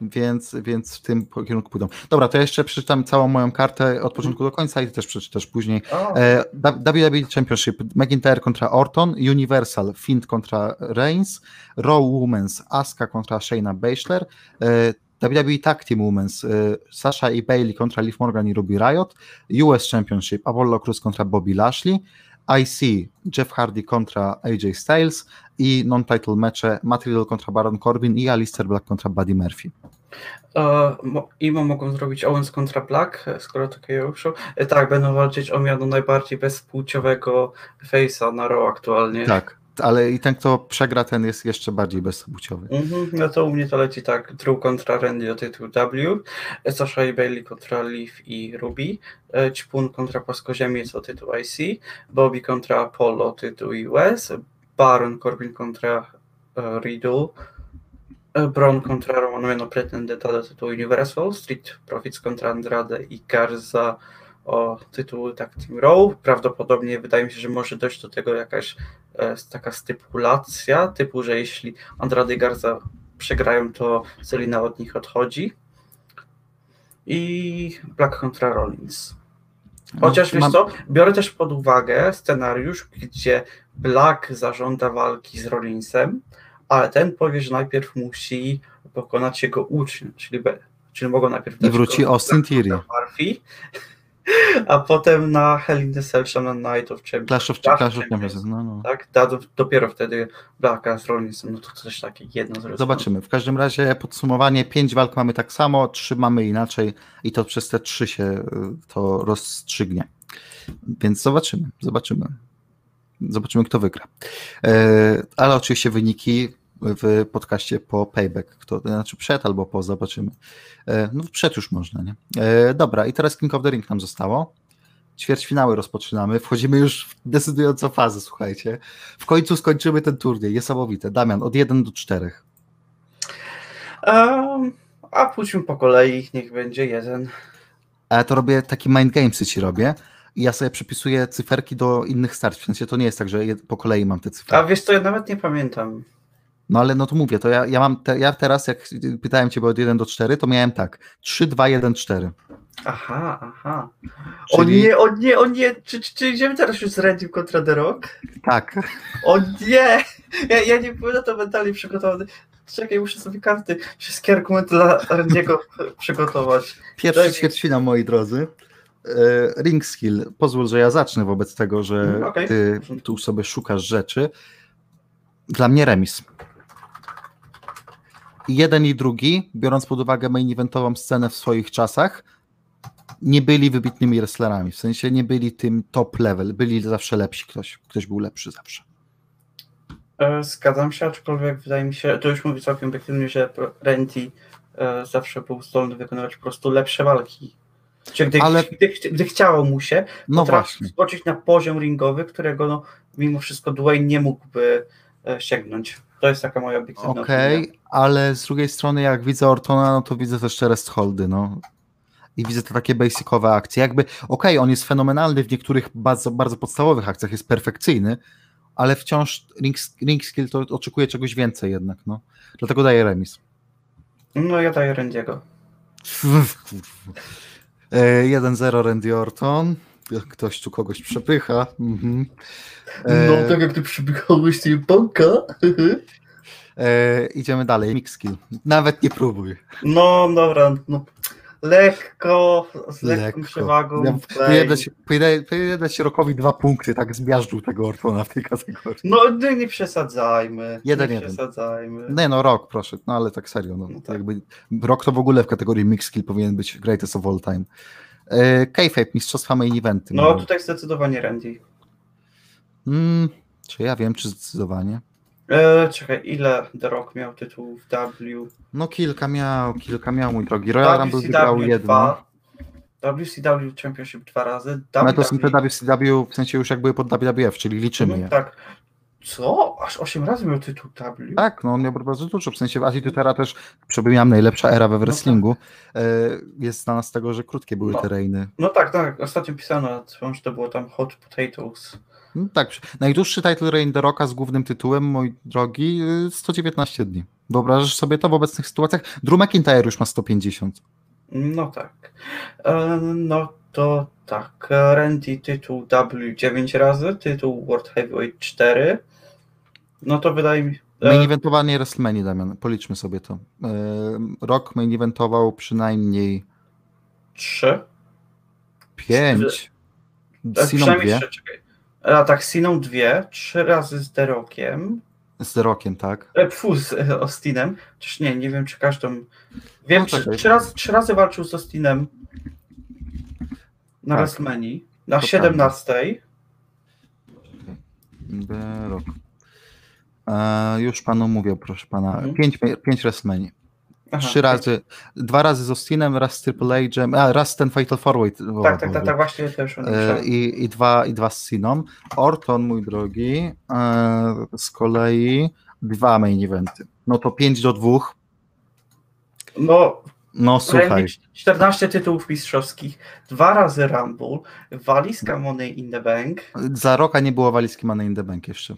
Więc, więc w tym kierunku pójdą. Dobra, to ja jeszcze przeczytam całą moją kartę od początku do końca i ty też przeczytasz później. E, WWE Championship, McIntyre kontra Orton, Universal, Fiend kontra Reigns, Raw Women's, Asuka kontra Shayna Baszler, e, WWE Tag Team Women's y, Sasha i Bailey kontra Liv Morgan i Ruby Riot, US Championship Apollo Cruz kontra Bobby Lashley, IC Jeff Hardy kontra AJ Styles i non-title mecze Matt Riddle kontra Baron Corbin i Alistair Black kontra Buddy Murphy. Uh, IMO mogą zrobić Owens kontra Black, skoro takie już. E, tak, będą walczyć o miano najbardziej bezpłciowego face'a na Raw aktualnie. Tak, ale i ten, kto przegra, ten jest jeszcze bardziej bezpłciowy. Mm-hmm, no to u mnie to leci tak, Drew kontra Randy o tytuł W, Sasha i Bailey kontra Leaf i Ruby, e, Ćpun kontra Płaskoziemiec o tytuł IC, Bobby kontra Apollo o tytuł US, Baron Corbin kontra uh, Riddle, e, Braun kontra Roman no pretendenta do tytułu Universal, Street Profits kontra Andrade i Garza o tytuł tak Team Row. Prawdopodobnie wydaje mi się, że może dojść do tego jakaś e, taka stypulacja, typu, że jeśli Andrade i Garza przegrają, to Selina od nich odchodzi. i Black kontra Rollins. No, Chociaż wiesz mam- co, biorę też pod uwagę scenariusz, gdzie Black zażąda walki z Rollinsem, ale ten powie, że najpierw musi pokonać jego ucznia, czyli, czyli mogą najpierw I wróci Austin Theory. Murphy, a potem na Hell in the Cell czy na Night of Champions. Clash of, Clash Champions. Champions. No, no. Tak, da, dopiero wtedy Blacka z Rollinsem, no to coś takie jedno z. Zobaczymy. W każdym razie podsumowanie, pięć walk mamy tak samo, trzy mamy inaczej i to przez te trzy się y, to rozstrzygnie. Więc zobaczymy, zobaczymy. Zobaczymy, kto wygra. E, ale oczywiście wyniki w podcaście po payback, kto, znaczy przed albo po, zobaczymy. E, no przed już można, nie? E, dobra, i teraz King of the Ring nam zostało. Ćwierćfinały rozpoczynamy, wchodzimy już w decydującą fazę, słuchajcie. W końcu skończymy ten turniej, niesamowite. Damian, od 1 do 4. Um, a pójdźmy po kolei, niech będzie jeden. A ja to robię takie mind gamesy ci robię i ja sobie przypisuję cyferki do innych starć. W sensie to nie jest tak, że po kolei mam te A cyferki. wiesz co, ja nawet nie pamiętam. No ale no to mówię, to ja, ja mam te, ja teraz, jak pytałem ciebie od 1 do 4, to miałem tak. 3, 2, 1, 4. Aha, aha. O Czyli- nie, o nie, o nie, czy, czy, czy idziemy teraz już z Randy kontra The Rock? Tak. O nie! Ja, ja nie byłem na to mentalnie przygotowany. Czekaj, muszę sobie karty, wszystkie argumenty dla Randy'ego przygotować. Pierwszy Daj moi drodzy. E, Ring skill. Pozwól, że ja zacznę wobec tego, że Mm, okej. ty tu sobie szukasz rzeczy. Dla mnie remis. Jeden i drugi, biorąc pod uwagę main eventową scenę w swoich czasach, nie byli wybitnymi wrestlerami. W sensie nie byli tym top level. Byli zawsze lepsi. Ktoś, ktoś był lepszy zawsze. E, Zgadzam się, aczkolwiek wydaje mi się, to już mówię całkiem obiektywnie, że Randy e, zawsze był zdolny wykonywać po prostu lepsze walki. Gdy, Ale- gdy, gdy chciało mu się, No właśnie. skoczyć na poziom ringowy, którego no, mimo wszystko Dwayne nie mógłby e, sięgnąć. To jest taka moja obiektywna Okej. Ale z drugiej strony jak widzę Ortona, no to widzę też te rest holdy, no. I widzę te takie basicowe akcje. Jakby, okej, on jest fenomenalny w niektórych bardzo, bardzo podstawowych akcjach, jest perfekcyjny, ale wciąż ring, ring skill to oczekuje czegoś więcej jednak, no. Dlatego daję remis. No ja daję Randy'ego. E, 1-0 Randy Orton. Ktoś tu kogoś przepycha. Mhm. E, No tak jak ty przybiegałeś tej banka. e, idziemy dalej. Mix skill. Nawet nie próbuj. No dobra, no lekko, z lekką Lekko. przewagą. Ja play. Powinienem dać, Rokowi dwa punkty, tak zmiażdżył tego Ortona w tej kategorii. No nie, nie przesadzajmy. Jeden, nie jeden. przesadzajmy. Nie no, Rok, proszę, no ale tak serio, no, No tak. jakby Rok to w ogóle w kategorii mix skill powinien być greatest of all time. E, Kayfabe, mistrzostwa main eventy. No mamy. tutaj zdecydowanie Randy. Mm, czy ja wiem, czy zdecydowanie? E, czekaj, ile The Rock miał tytuł w W? No kilka miał, kilka miał, mój drogi. Royal Rumble wygrał jedno. WCW Championship dwa razy. Ale to są te WWE WCW, w sensie już jak były pod WWF, czyli liczymy Mhm, je. Tak. Co? Aż 8 razy miał tytuł W? Tak, no on miał bardzo dużo, w sensie w Attitude Era też przypominam najlepsza era we wrestlingu. E, jest znana z tego, że krótkie były No. te reiny. No tak, tak. Ostatnio pisano, że to było tam Hot Potatoes. No, tak, najdłuższy title reign The Rocka z głównym tytułem, mój drogi, y, 119 dni. Wyobrażasz sobie to w obecnych sytuacjach? Drew McIntyre już ma 150. No tak. E, no to tak. Randy tytuł W 9 razy, tytuł World Heavyweight 4. No to wydaje mi Main e, eventowanie WrestleMania, Damian, policzmy sobie to. E, Rock main eventował przynajmniej 3. 5. E, Siną przynajmniej dwie. 3, czekaj. A tak, Siną 2, 3 razy z The Rockiem. Z The Rockiem, tak. E, Pfu, z e, Austinem. Czyż nie, nie wiem, czy każdą. Wiem, No trzy, trzy, razy, trzy razy walczył z Austinem na Tak. WrestleMania. Na To 17. The Rock. E, już panu mówię, proszę pana. Mhm. 5 pięć WrestleMania. Aha, Trzy razy. Dwa razy z Austinem, raz z Triple H'em, a raz ten Fatal Forward. Tak, tak, tak, tak, właśnie też E. I, i, dwa, I dwa z Siną. Orton, mój drogi, e, z kolei dwa main eventy. No to 5 do 2. No, No słuchaj. Randy 14 tytułów mistrzowskich, dwa razy Rumble, walizka Money in the Bank. Za roka nie było walizki Money in the Bank jeszcze.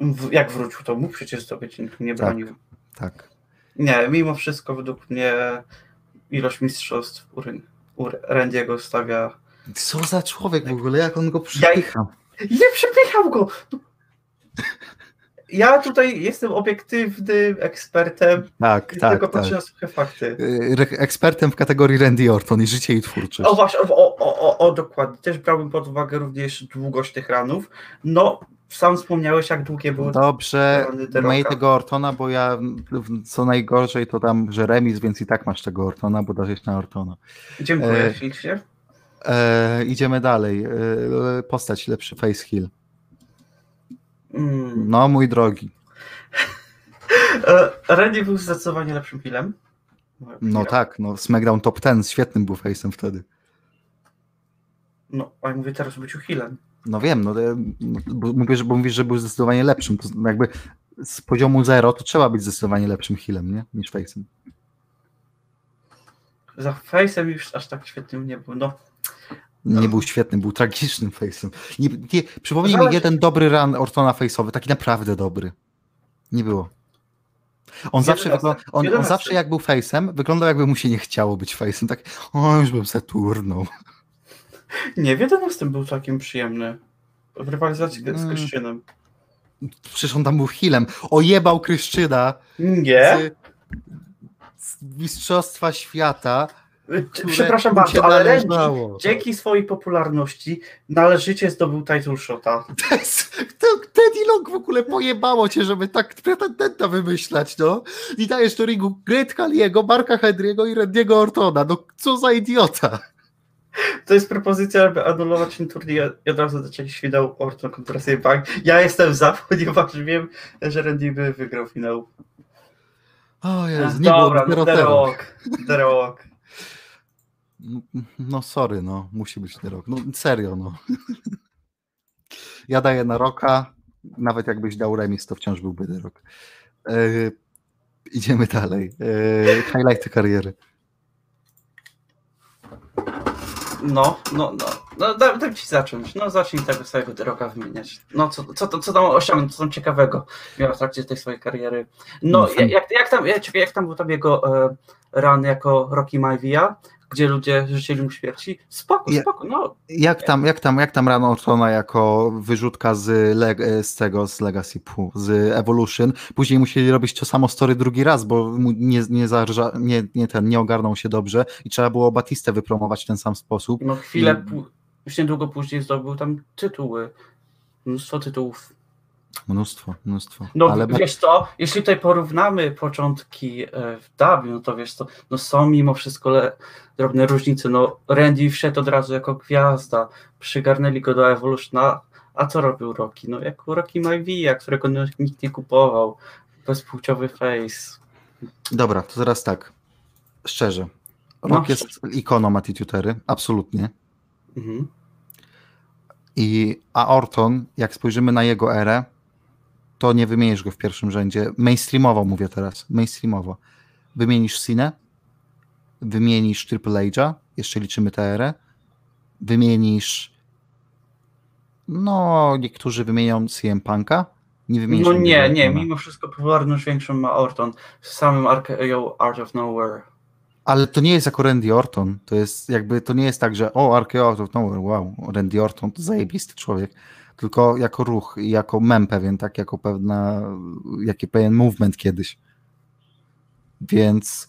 W, jak wrócił, to mógł przecież zdobyć, nikt nie Tak. bronił. Tak. Nie, mimo wszystko według mnie ilość mistrzostw u, Randiego stawia. Co za człowiek w ogóle, jak on go przypycha? Nie przepycham go! Ja tutaj jestem obiektywnym ekspertem Tak, tak, tylko tak. patrzę na suche fakty. Y, Ekspertem w kategorii Randy Orton i życie i twórczość. O właśnie, o, o, o, o dokładnie. Też brałbym pod uwagę również długość tych ranów. No, sam wspomniałeś, jak długie były Dobrze, miej tego Ortona, bo ja co najgorzej to tam, że remis, więc i tak masz tego Ortona, bo darzeć na Ortona. Dziękuję E, ślicznie. E, idziemy dalej. E, postać lepszy face heal. Mm. No mój drogi. E, Randy był zdecydowanie lepszym filmem. No tak, no SmackDown Top 10 świetnym był face'em wtedy. No, a ja mówię teraz byciu healem. No wiem, no, e, no bo mówię, że, bo mówisz, że był zdecydowanie lepszym. To no jakby z poziomu zero to trzeba być zdecydowanie lepszym healem, nie? Niż face'em. Za face'em już aż tak świetnym nie był. No, Nie był świetnym, był tragicznym face'em. Nie, nie, przypomnij mi jeden dobry run Ortona face'owy, taki naprawdę dobry. Nie było. On zawsze, wygląda, on, on zawsze jak był face'em, wyglądał jakby mu się nie chciało być face'em. Tak, o już bym se turnął. Nie, w 11 był całkiem przyjemny. W rywalizacji z Mm. Kryszczynem. Przecież on tam był healem. Ojebał Kryszczyna Nie. z, z Mistrzostwa Świata. Przepraszam bardzo, ale dzięki swojej popularności należycie zdobył title shota. Teddy Long w ogóle pojebało cię, żeby tak pretendenta wymyślać, no. I dajesz do ringu Great Kaliego, Marka Henry'ego i Randy'ego Ortona. No co za idiota. To jest propozycja, aby anulować ten turniej i od razu dać jakiś finał Orton kontra Punk. Ja jestem za, ponieważ wiem, że Randy by wygrał finał. O Jezu, nie Dobra, było The. Rock. The Rock. No sorry, no. Musi być ten rok. No serio, no. Ja daję na roka. Nawet jakbyś dał remis, to wciąż byłby ten rok. E, idziemy dalej. E, highlighty kariery. No, no, no. No dam, dam ci zacząć. No zacznij tego swojego The Rocka wymieniać. No co, co, to, co tam osiągnął, co tam ciekawego miał w trakcie tej swojej kariery. No, No, jak, jak, jak, tam, jak, jak tam był tam jego e, run jako Rocky Maivia, gdzie ludzie życzyli mu śmierci? Spoko, Ja- spoko, no. Jak tam, jak tam, jak tam rano Ortona jako wyrzutka z, leg, z tego, z Legacy, pu, z Evolution. Później musieli robić to samo story drugi raz, bo nie, nie, zarża, nie, nie, ten, nie ogarnął się dobrze i trzeba było Batistę wypromować w ten sam sposób. No chwilę, I- już niedługo później zdobył tam tytuły. Mnóstwo tytułów. Mnóstwo, mnóstwo. No Ale wiesz co, jeśli tutaj porównamy początki e, w W, no to wiesz co, no są mimo wszystko le, drobne różnice. No Randy wszedł od razu jako gwiazda, przygarnęli go do Evolutiona, a co robił Rocky? No jak Rocky Maivia, którego no, nikt nie kupował, bezpłciowy face. Dobra, to teraz tak. Szczerze. No, Rock jest ikoną Attitude'ery, absolutnie. Mhm. I, a Orton, jak spojrzymy na jego erę, to nie wymienisz go w pierwszym rzędzie. Mainstreamowo mówię teraz, mainstreamowo. Wymienisz Sinę, wymienisz Triple H'a, jeszcze liczymy erę, wymienisz no, niektórzy wymienią CM Punk'a, nie wymienisz No nie, nie, Ortona. mimo wszystko popularność większą ma Orton z samym RKO Art of Nowhere. Ale to nie jest jako Randy Orton, to jest jakby, to nie jest tak, że o, RKO Out of Nowhere, wow, Randy Orton to zajebisty człowiek, tylko jako ruch i jako mem pewien, tak, jako pewna, jaki pewien movement kiedyś. Więc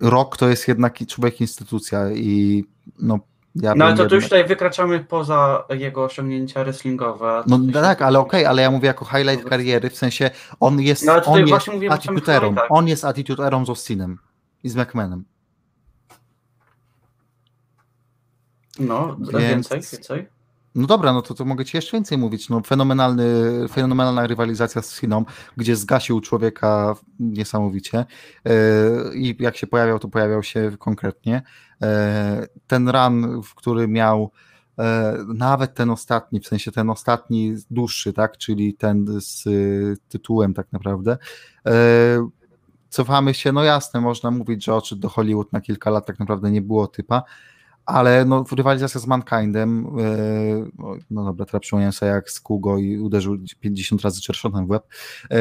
Rock to jest jednak człowiek instytucja i no ja No ale to tu już tutaj wykraczamy poza jego osiągnięcia wrestlingowe. No To tak, ale okej, ale ja mówię jako highlight kariery, w sensie on jest, No, on jest właśnie mówimy o samych attitude erą, highlightach. on jest attitude erą z Austinem i z McMahonem. No, Więc- więcej, więcej. No dobra, no to, to mogę ci jeszcze więcej mówić. No, fenomenalny, fenomenalna rywalizacja z Chiną, gdzie zgasił człowieka niesamowicie yy, i jak się pojawiał, to pojawiał się konkretnie. Yy, ten run, w który miał yy, nawet ten ostatni, w sensie ten ostatni dłuższy, tak, czyli ten z tytułem tak naprawdę. Cofamy się, no jasne, można mówić, że odszedł do Hollywood na kilka lat, tak naprawdę nie było typa, ale no, rywalizacja z Mankindem, yy, no dobra, teraz przypomniałem sobie jak z Kugo i uderzył 50 razy czerwonem w łeb. Yy,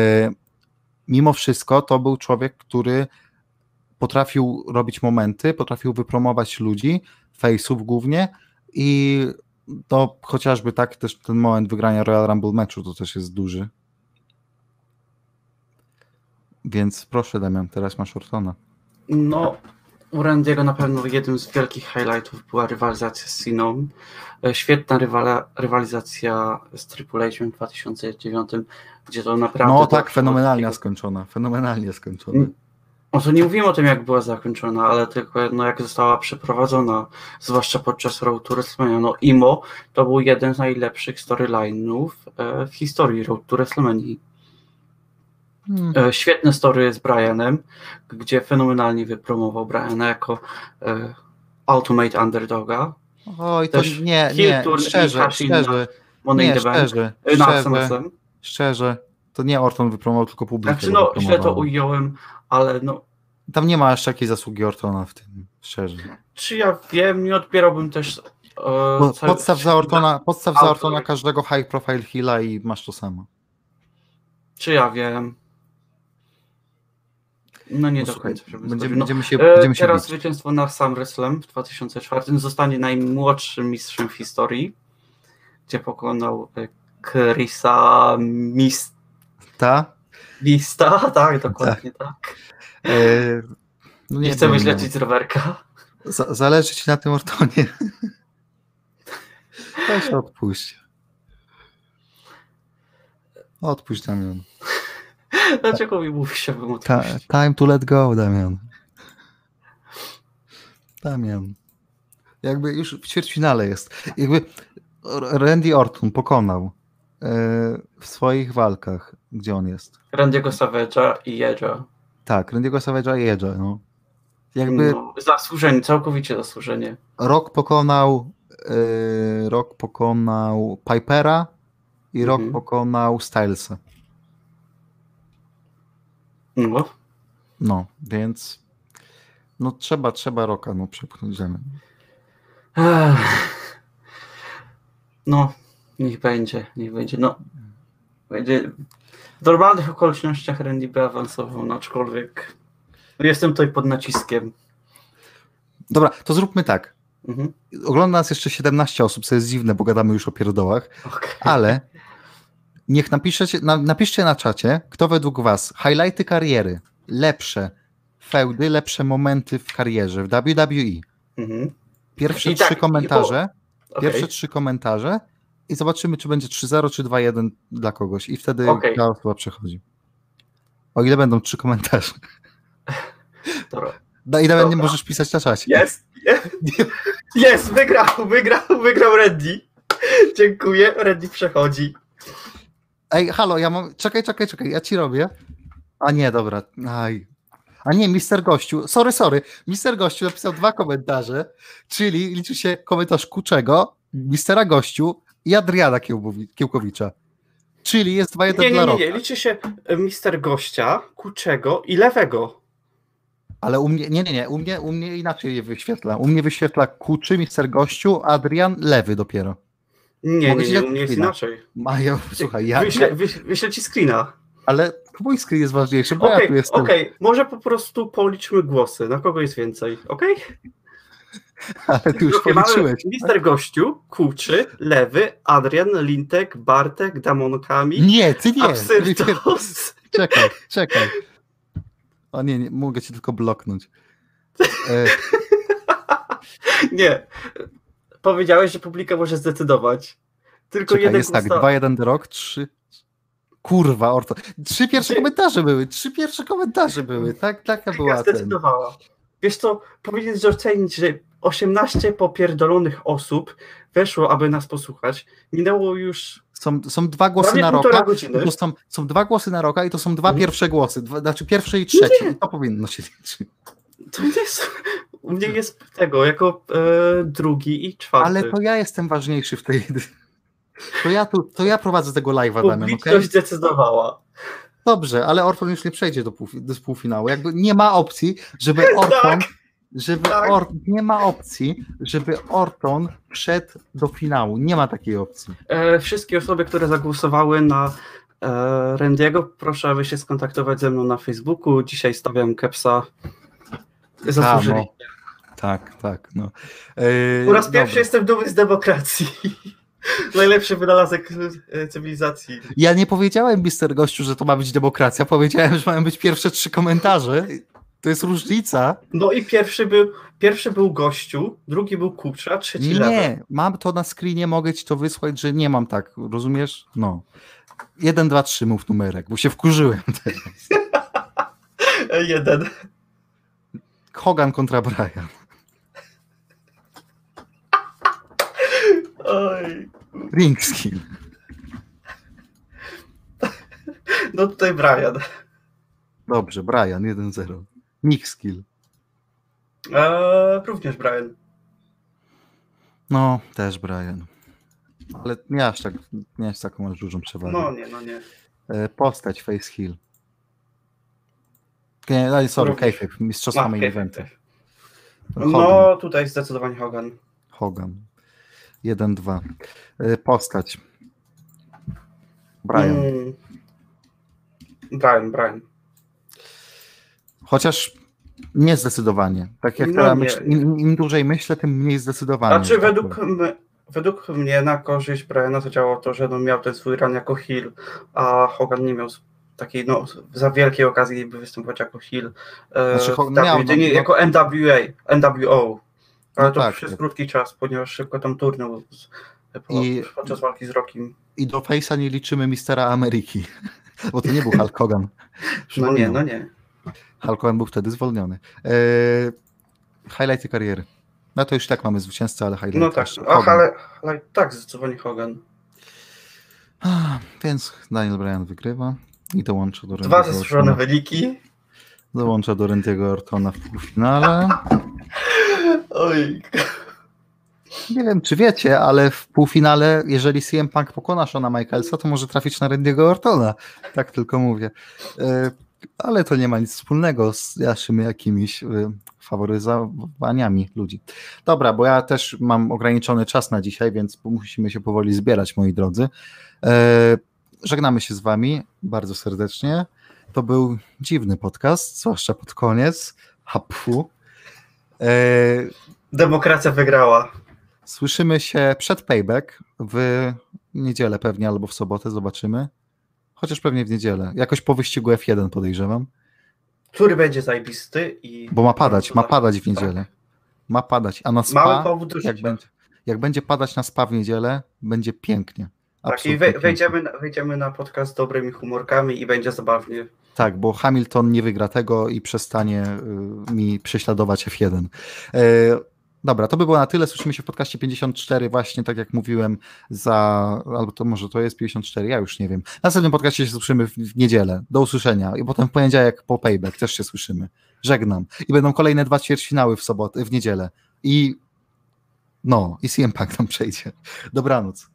mimo wszystko to był człowiek, który potrafił robić momenty, potrafił wypromować ludzi, face'ów głównie i to chociażby tak też ten moment wygrania Royal Rumble meczu to też jest duży. Więc proszę Damian, teraz masz Ortona. No, u Randy'ego na pewno jednym z wielkich highlightów była rywalizacja z Siną. E, Świetna rywala, rywalizacja z Triple H w 2009, gdzie to naprawdę... No tak, fenomenalnie takiego- skończona, fenomenalnie skończona. Mm. No to nie mówimy o tym, jak była zakończona, ale tylko no, jak została przeprowadzona, zwłaszcza podczas Road to WrestleMania. No Imo to był jeden z najlepszych storyline'ów e, w historii Road to WrestleMania. Hmm. E, Świetne story z Brianem, gdzie fenomenalnie wypromował Briana jako e, Ultimate Underdoga. Oj, to też nie, heel nie, i szczerze, szczerze, Money nie, szczerze, e, szczerze, SummerSlam. szczerze, to nie Orton wypromował, tylko publika Znaczy no, źle to ująłem, ale no, Tam nie ma aż takiej zasługi Ortona w tym, szczerze. czy ja wiem, nie odbierałbym też e, cały- podstaw za Ortona, podstaw za. Ortona każdego high profile heala i masz to samo. Czy ja wiem? No nie do końca. będziemy, no, będziemy się, e, będziemy się teraz bić. zwycięstwo na SummerSlam w 2004 zostanie najmłodszym mistrzem w historii, gdzie pokonał e, Chrisa Mis- Ta? Mista, tak, dokładnie tak. E, no Nie, nie chcemy wiem, źle lecieć z rowerka. Za, zależy ci na tym Ortonie. Weź odpuść. Odpuść, Damian. Dlaczego mi mówi się bym Ta, odpuścił? time to let go, Damian. Damian. Jakby już w ćwierćfinale jest. Jakby Randy Orton pokonał e, w swoich walkach, gdzie on jest. Randy'ego Savage'a i Edge'a. Tak, Randy'ego Savage'a i Edge'a, no. Jakby No, zasłużenie, całkowicie zasłużenie. Rock pokonał e, Rock pokonał Pipera i Rock Mhm. pokonał Stylesa. No, No, więc no trzeba, trzeba Rocka no, przepchnąć ziemię. No, niech będzie, niech będzie. No, będzie. W normalnych okolicznościach Randy by awansował, no, aczkolwiek jestem tutaj pod naciskiem. Dobra, to zróbmy tak. Mhm. Ogląda nas jeszcze 17 osób, co jest dziwne, bo gadamy już o pierdołach, okej. ale niech napiszecie, na, napiszcie na czacie, kto według was highlighty kariery, lepsze feudy, lepsze momenty w karierze w WWE. Mhm. Pierwsze I trzy tak, komentarze, Okej. pierwsze trzy komentarze i zobaczymy, czy będzie 3-0 czy 2-1 dla kogoś i wtedy Okej. ta osoba przechodzi. O ile będą trzy komentarze. Dobra. Da- I nawet nie Dobra. możesz pisać na czacie. Jest, jest, wygrał, wygrał, wygrał Randy. Dziękuję, Randy przechodzi. Ej, halo, ja mam. Czekaj, czekaj, czekaj, ja ci robię. A nie, dobra. Aj. A nie, Mister Gościu. Sorry, sorry. Mister Gościu napisał dwa komentarze, czyli liczy się komentarz Kuczego, Mistera Gościu i Adriana Kiełkowicza. Czyli jest 2-1 Nie, dla nie, nie, nie, liczy się e, Mister Gościa, Kuczego i Lewego. Ale u mnie, nie, nie, nie, u mnie, u mnie inaczej je wyświetla. U mnie wyświetla Kuczy, Mister Gościu, Adrian, Lewy dopiero. Nie, Mogę nie, ci nie, dać u mnie jest screena. inaczej. Mają, słuchaj, ja. Wyślę, wyś, wyślę ci screena. Ale mój screen jest ważniejszy, bo ja Okej, tu jestem. okej, może po prostu policzmy głosy, na kogo jest więcej, okej? Ale ty już policzyłeś. Mister Gościu, Kuczy, Lewy, Adrian, Lintek, Bartek, Damonkami, Nie, ty nie. Absyrtos. Czekaj, czekaj. O nie, nie mogę cię tylko bloknąć. E, Nie. Powiedziałeś, że publika może zdecydować. Tylko czekaj, jeden jest tak, głos na- 2-1 do rok, 3. Kurwa, orto. Trzy pierwsze komentarze były, trzy pierwsze komentarze były. Tak, taka była ten. zdecydowała. Wiesz co, powinien docenić, że 18 popierdolonych osób weszło, aby nas posłuchać. Minęło już Są, są dwa głosy na roka. To są, są dwa głosy na roka i to są dwa Mhm. pierwsze głosy. Dwa, znaczy pierwsze i trzecie. I to powinno się liczyć. To jest, u mnie jest tego, jako e, drugi i czwarty. Ale to ja jestem ważniejszy w tej. To ja, tu, to ja prowadzę tego live'a, Damian? Publiczność zdecydowała. Dobrze, ale Orton już nie przejdzie do, pół, do półfinału. Jakby nie ma opcji, żeby Orton, żeby tak. Or, nie ma opcji, żeby Orton wszedł do finału. Nie ma takiej opcji. E, wszystkie osoby, które zagłosowały na e, Randy'ego, proszę, aby się skontaktować ze mną na Facebooku. Dzisiaj stawiam kepsa zasłużyli. no. Tak, tak. No. Po raz pierwszy jestem dumny z demokracji. Najlepszy wynalazek e, cywilizacji. Ja nie powiedziałem, Mister Gościu, że to ma być demokracja. Powiedziałem, że mają być pierwsze trzy komentarze. To jest różnica. No i pierwszy był, pierwszy był gościu, drugi był kurcza, trzeci Nie, lewy. mam to na screenie, mogę ci to wysłać, że nie mam tak, rozumiesz? No. Jeden, dwa, trzy mów numerek, bo się wkurzyłem teraz. Jeden. Hogan kontra Brian. Oj. Ring skill. No tutaj Brian. Dobrze, Brian 1-0. Nick skill. Eee, również Brian. No, też Brian. Ale nie aż tak, nie aż taką masz dużą przewagę. No nie, no nie. E, Postać Face Hill. Nie, sorry. Kayfabe, mistrzostwa Ma, main eventu. Hogan. No tutaj zdecydowanie Hogan. Hogan. 1-2. E, Postać. Brian. Mm. Brian, Brian. Chociaż nie zdecydowanie. Tak jak No myśl, im, im dłużej myślę, tym mniej zdecydowanie. Znaczy tak według, według mnie na korzyść Briana zadziałało to, że no miał ten swój run jako heel, a Hogan nie miał takiej no, za wielkiej okazji, by występować jako heel. E, Znaczy, w miał, no- jako NWA, NWO. Ale No to tak, przez krótki czas, ponieważ szybko tam turnął I- podczas walki z Rockim. I do Face'a nie liczymy Mistera Ameryki. Bo to nie był Hulk Hogan. No nie, no nie. Hulk Hogan był wtedy zwolniony. E, highlighty kariery. No to już tak mamy zwycięzcę, ale highlighty. No tak. Ach, ale, ale tak, zdecydowanie Hogan. Ah, Więc Daniel Bryan wygrywa i dołącza do Dwa Ortona. wyniki. Dołącza do Randy'ego Ortona w półfinale. Oj, Nie wiem, czy wiecie, ale w półfinale, jeżeli CM Punk pokona Shona Michaelsa, to może trafić na Randy'ego Ortona. Tak tylko mówię. E, Ale to nie ma nic wspólnego z naszymi jakimiś e, faworyzowaniami ludzi. Dobra, bo ja też mam ograniczony czas na dzisiaj, więc musimy się powoli zbierać, moi drodzy. Żegnamy się z wami bardzo serdecznie. To był dziwny podcast, zwłaszcza pod koniec. Hapfu. E, demokracja wygrała. Słyszymy się przed payback w niedzielę pewnie albo w sobotę, zobaczymy. Chociaż pewnie w niedzielę. Jakoś po wyścigu F1 podejrzewam. Który będzie zajebisty i... Bo ma padać, ma padać w niedzielę. Ma padać. A na Tak. Mały spa, powód do jak będzie, jak będzie padać na spa w niedzielę, będzie pięknie. Tak, i wejdziemy, na- wejdziemy na podcast z dobrymi humorkami i będzie zabawnie. Tak, bo Hamilton nie wygra tego i przestanie y, mi prześladować F1. E, Dobra, to by było na tyle. Słyszymy się w podcaście 54, właśnie tak jak mówiłem, za. Albo to może to jest 54, ja już nie wiem. W następnym podcaście się słyszymy w, w niedzielę. Do usłyszenia. I potem w poniedziałek po payback też się słyszymy. Żegnam. I będą kolejne dwa ćwierćfinały w sobotę, w niedzielę. I. No, i CM Punk tam przejdzie. Dobranoc.